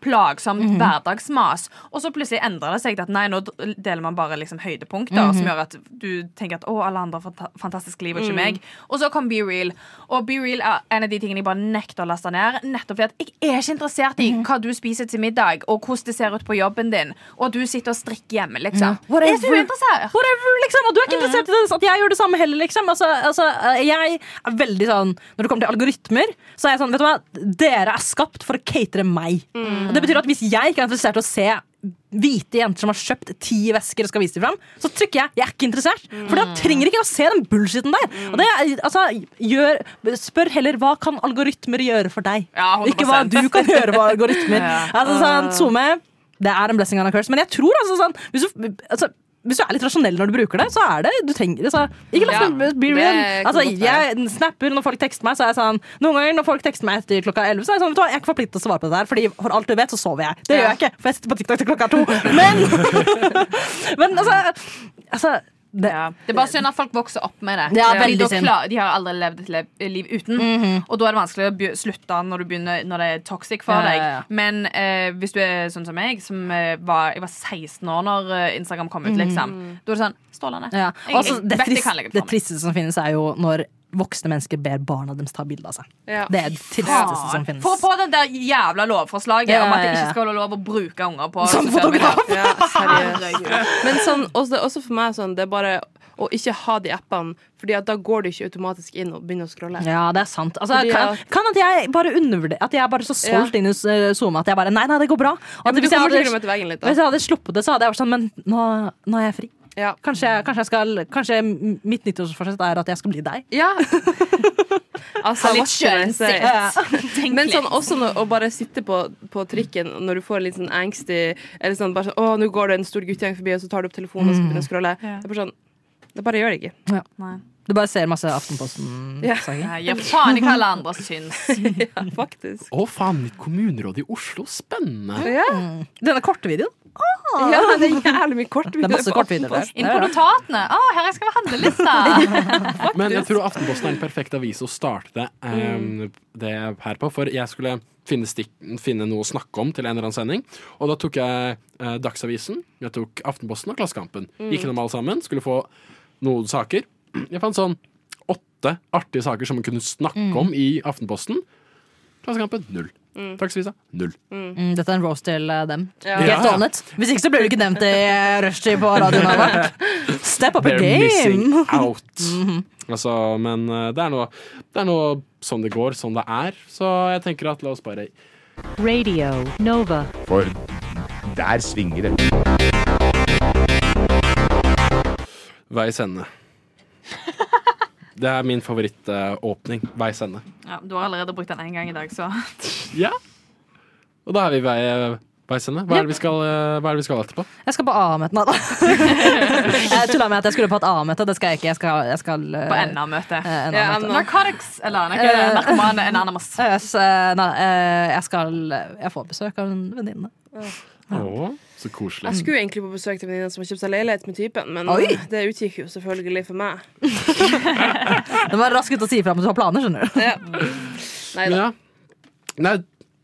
plagsomt Mhm. hverdagsmas. Og så plutselig endrer det seg til at nei, nå deler man bare liksom høydepunkter Mhm. som gjør at du tenker at å, alle andre har fanta- fantastisk liv, og ikke Mm. meg. Og så kom Be Real. Og Be Real er en av de tingene jeg bare nekter å laste ned. Nettopp fordi at jeg er ikke interessert i -hmm. hva du spiser til middag, og hvordan det ser ut på jobben din, og du sitter og strikker hjemme, liksom. Whatever. Jeg er så uinteressert. Whatever, liksom. Og du er ikke interessert i det, at jeg gjør det samme heller, liksom. Altså, altså, jeg er veldig sånn Når det kommer til algoritmer, så er jeg sånn Vet du hva, dere er skapt for å catere meg. Og det betyr at hvis jeg ikke er interessert i å se hvite jenter som har kjøpt ti vesker og skal vise dem fram, så trykker jeg 'jeg er ikke interessert'. For da trenger ikke å se den bullshiten der. Og det, altså, gjør, spør heller hva kan algoritmer gjøre for deg, Ja, 100%. ikke hva du kan gjøre for algoritmer. Ja. Altså, sånn, SoMe, det er en blessing and a curse, men jeg tror altså sånn hvis du, altså, hvis du er litt rasjonell når du bruker det, så er det du trenger så Ikke la Ja, be real. Altså, jeg snapper når folk tekster meg, så er jeg sånn Noen ganger når folk tekster meg etter klokka 11, så er jeg sånn vet du hva, Jeg er ikke forpliktet til å svare på det der, Fordi for alt du vet, så sover jeg. Det gjør jeg ikke, for jeg sitter på TikTok til klokka to. Men, men altså, altså det, Ja. Det er bare synd at folk vokser opp med det. Ja, veldig synd. de har aldri levd et lev, liv uten. Mhm. Og da er det vanskelig å slutte når, du begynner, når det er toxic for Ja, deg. Men eh, hvis du er sånn som meg, som eh, var, jeg var 16 år når eh, Instagram kom ut, liksom. Da er det sånn Strålende. ja. Jeg, Også, jeg det, trist, det det tristeste som finnes, er jo når voksne mennesker ber barna deres ta bilde av seg. Ja. Det er det tristeste som finnes. Få på den der jævla lovforslaget Ja, om at det ikke skal være lov å bruke unger på Som fotograf. Ja, Men sånn, også, også for meg sånn, det er bare å ikke ha de appene, Fordi at da går du ikke automatisk inn og begynner å scrolle. Ja, det er sant. Altså, kan, kan at jeg bare undervurderer At jeg er bare så solgt Ja. inn i uh, Zoom at jeg bare Nei, nei, det går bra. Og Ja, at hvis, jeg hadde, hvis jeg hadde sluppet det, så hadde jeg vært sånn Men nå, nå er jeg fri. Ja. Kanskje, kanskje jeg skal Kanskje mitt nyttårsforsett er at jeg skal bli deg. Ja. altså, Litt. Tenk Men sånn, også når, å bare sitte på, på trikken når du får litt sånn angstig Eller sånn bare sånn, å, nå går det en stor guttegjeng forbi, og så tar du opp telefonen og så begynner å scrolle. Ja. Det er bare sånn Det bare gjør det ikke. Nei. Du bare ser masse Aftenposten-sanger. Ja. Jeg faen i hva alle andre syns. Ja, faktisk. Å, faen, mitt kommuneråd i Oslo. Spennende. Ja, Denne korte videoen. Ja det er jævlig mye kort. Det er masse der. Inn på notatene. Å, her skal vi handlelista. Men jeg tror Aftenposten er en perfekt avis å starte det, eh, det her på. For jeg skulle finne, stikk, finne noe å snakke om til en eller annen sending. Og da tok jeg uh, Dagsavisen, jeg tok Aftenposten og Klassekampen. Mm. Gikk gjennom alle sammen, skulle få noen saker. Jeg fant sånn åtte artige saker som man kunne snakke Mm. om i Aftenposten. Klassekampen null. Dagsavisa null. Mm, dette er en roast til eh, dem. Ja. Helt ordnet. Hvis ikke så blir du ikke nevnt i eh, rushtid på radioen. Ava. Step up a They're missing game! out. altså, men eh, det er, noe, det er noe sånn det går, sånn det er. Så jeg tenker at la oss bare Radio Nova. For der svinger det. Veis ende. Det er min favorittåpning. Veis ende. Ja, du har allerede brukt den én gang i dag, så Ja. Og da er vi vei, veis ende. Hva er, det vi skal, eh, hva er det vi skal etterpå? Jeg skal på A-møte nå, da. jeg tulla med at jeg skulle på et A-møte. Det skal jeg ikke. Jeg skal, jeg skal uh, på NA-møte. eh, Ja, Narcotics, eller nei, ikke Eh. narkoman anonymous. Eh, eh, eh, jeg skal Jeg får besøk av en venninne. Å, så koselig. Jeg skulle egentlig på besøk til venninna som har kjøpt seg leilighet med typen, men Oi. det utgikk jo selvfølgelig for meg. Det var raskt å si ifra om du har planer, skjønner du. Ja. Nei da, Ja. Nei,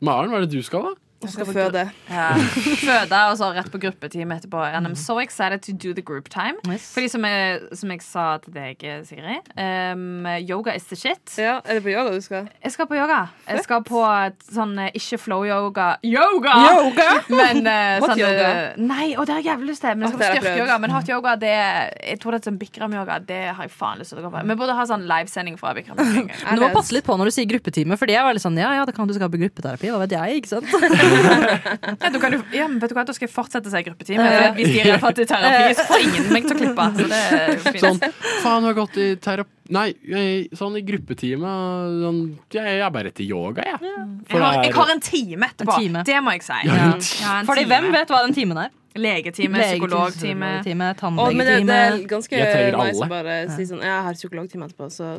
Maren, hva er det du skal, da? Jeg skal føde. Ja. Føde, og så rett på gruppetime etterpå. And I'm so excited to do the group time. Yes. Fordi som jeg, som jeg sa til deg, Sigrid, um, yoga is the shit. Ja, Er det på yoga du skal? Jeg skal på yoga. Jeg skal på sånn eh, ikke flow-yoga. Yoga! Yoga? Men uh, sånn, yoga? eh, Nei, og det har jeg jævlig lyst til. Men jeg skal på styrkeyoga. Men hot yoga, det Jeg tror det er sånn Bikram-yoga. Det har jeg faen lyst til å gå på. Vi burde ha sånn livesending fra Bikram. du må passe litt på når du sier gruppetime, Fordi jeg var litt sånn Ja, ja, det kan du skal på gruppeterapi. Hva vet jeg, ikke sant? Ja, du kan ja, men vet du hva, Da skal jeg fortsette å si gruppetime. For hvis de er fattig er terapi, så får ingen meg til å klippe. Så det er fint. Sånn, faen, du har gått i terapi Nei, sånn i gruppetime sånn, jeg, er bare til yoga, jeg. For Jeg har, jeg har en time etterpå. En time. Det må jeg si. Ja, Ja, Fordi hvem vet hva den timen er? Legetime, psykologtime. tannlegetime. Jeg trenger alle. å bare si sånn Jeg har psykologtime etterpå, så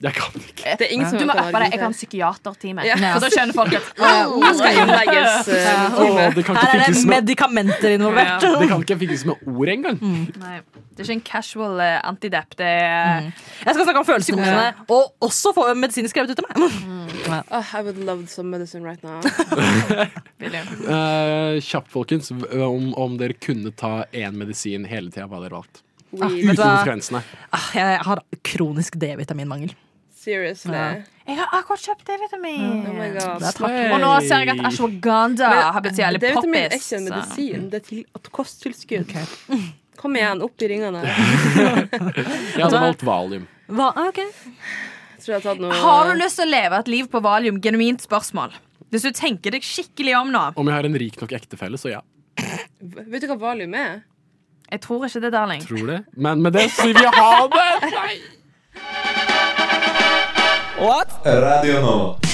Jeg kan ikke. Det er ingen som Du må kan uppe det. Jeg kan psykiatertime. Ja. For da skjønner folk at Her skal innlegges eh, Åh, det kan Her er det medikamenter involvert. det kan ikke fikses med ord engang. Nei, det er ikke en casual uh, antidep. Det er Jeg skal snakke om følelsene mine, og også få medisin skrevet ut til meg. Ah, I would love some medicine right now. uh, kjapt, folkens. Om, om dere kunne ta én medisin hele tida, hva hadde dere valgt? Ah, Uten konsekvensene. Ah, Jeg har kronisk D-vitaminmangel. Seriously. Ja. Jeg har akkurat kjøpt D-vitamin. Oh. Og nå ser jeg at ashwaganda har blitt så jævlig D-vitamin er ikke en medisin, det er til et kosttilskudd. Kom igjen, opp i ringene. Jeg hadde valgt valium. Hva? Ok. Jeg tror jeg har tatt noe Har du lyst til å leve et liv på valium? Genuint spørsmål. Hvis du tenker deg skikkelig om nå. Om jeg har en rik nok ektefelle, så ja. Vet du hva valium er? Jeg tror ikke det, darling. Tror det. Men med det sier vi ha det! Nei. Radio Nova.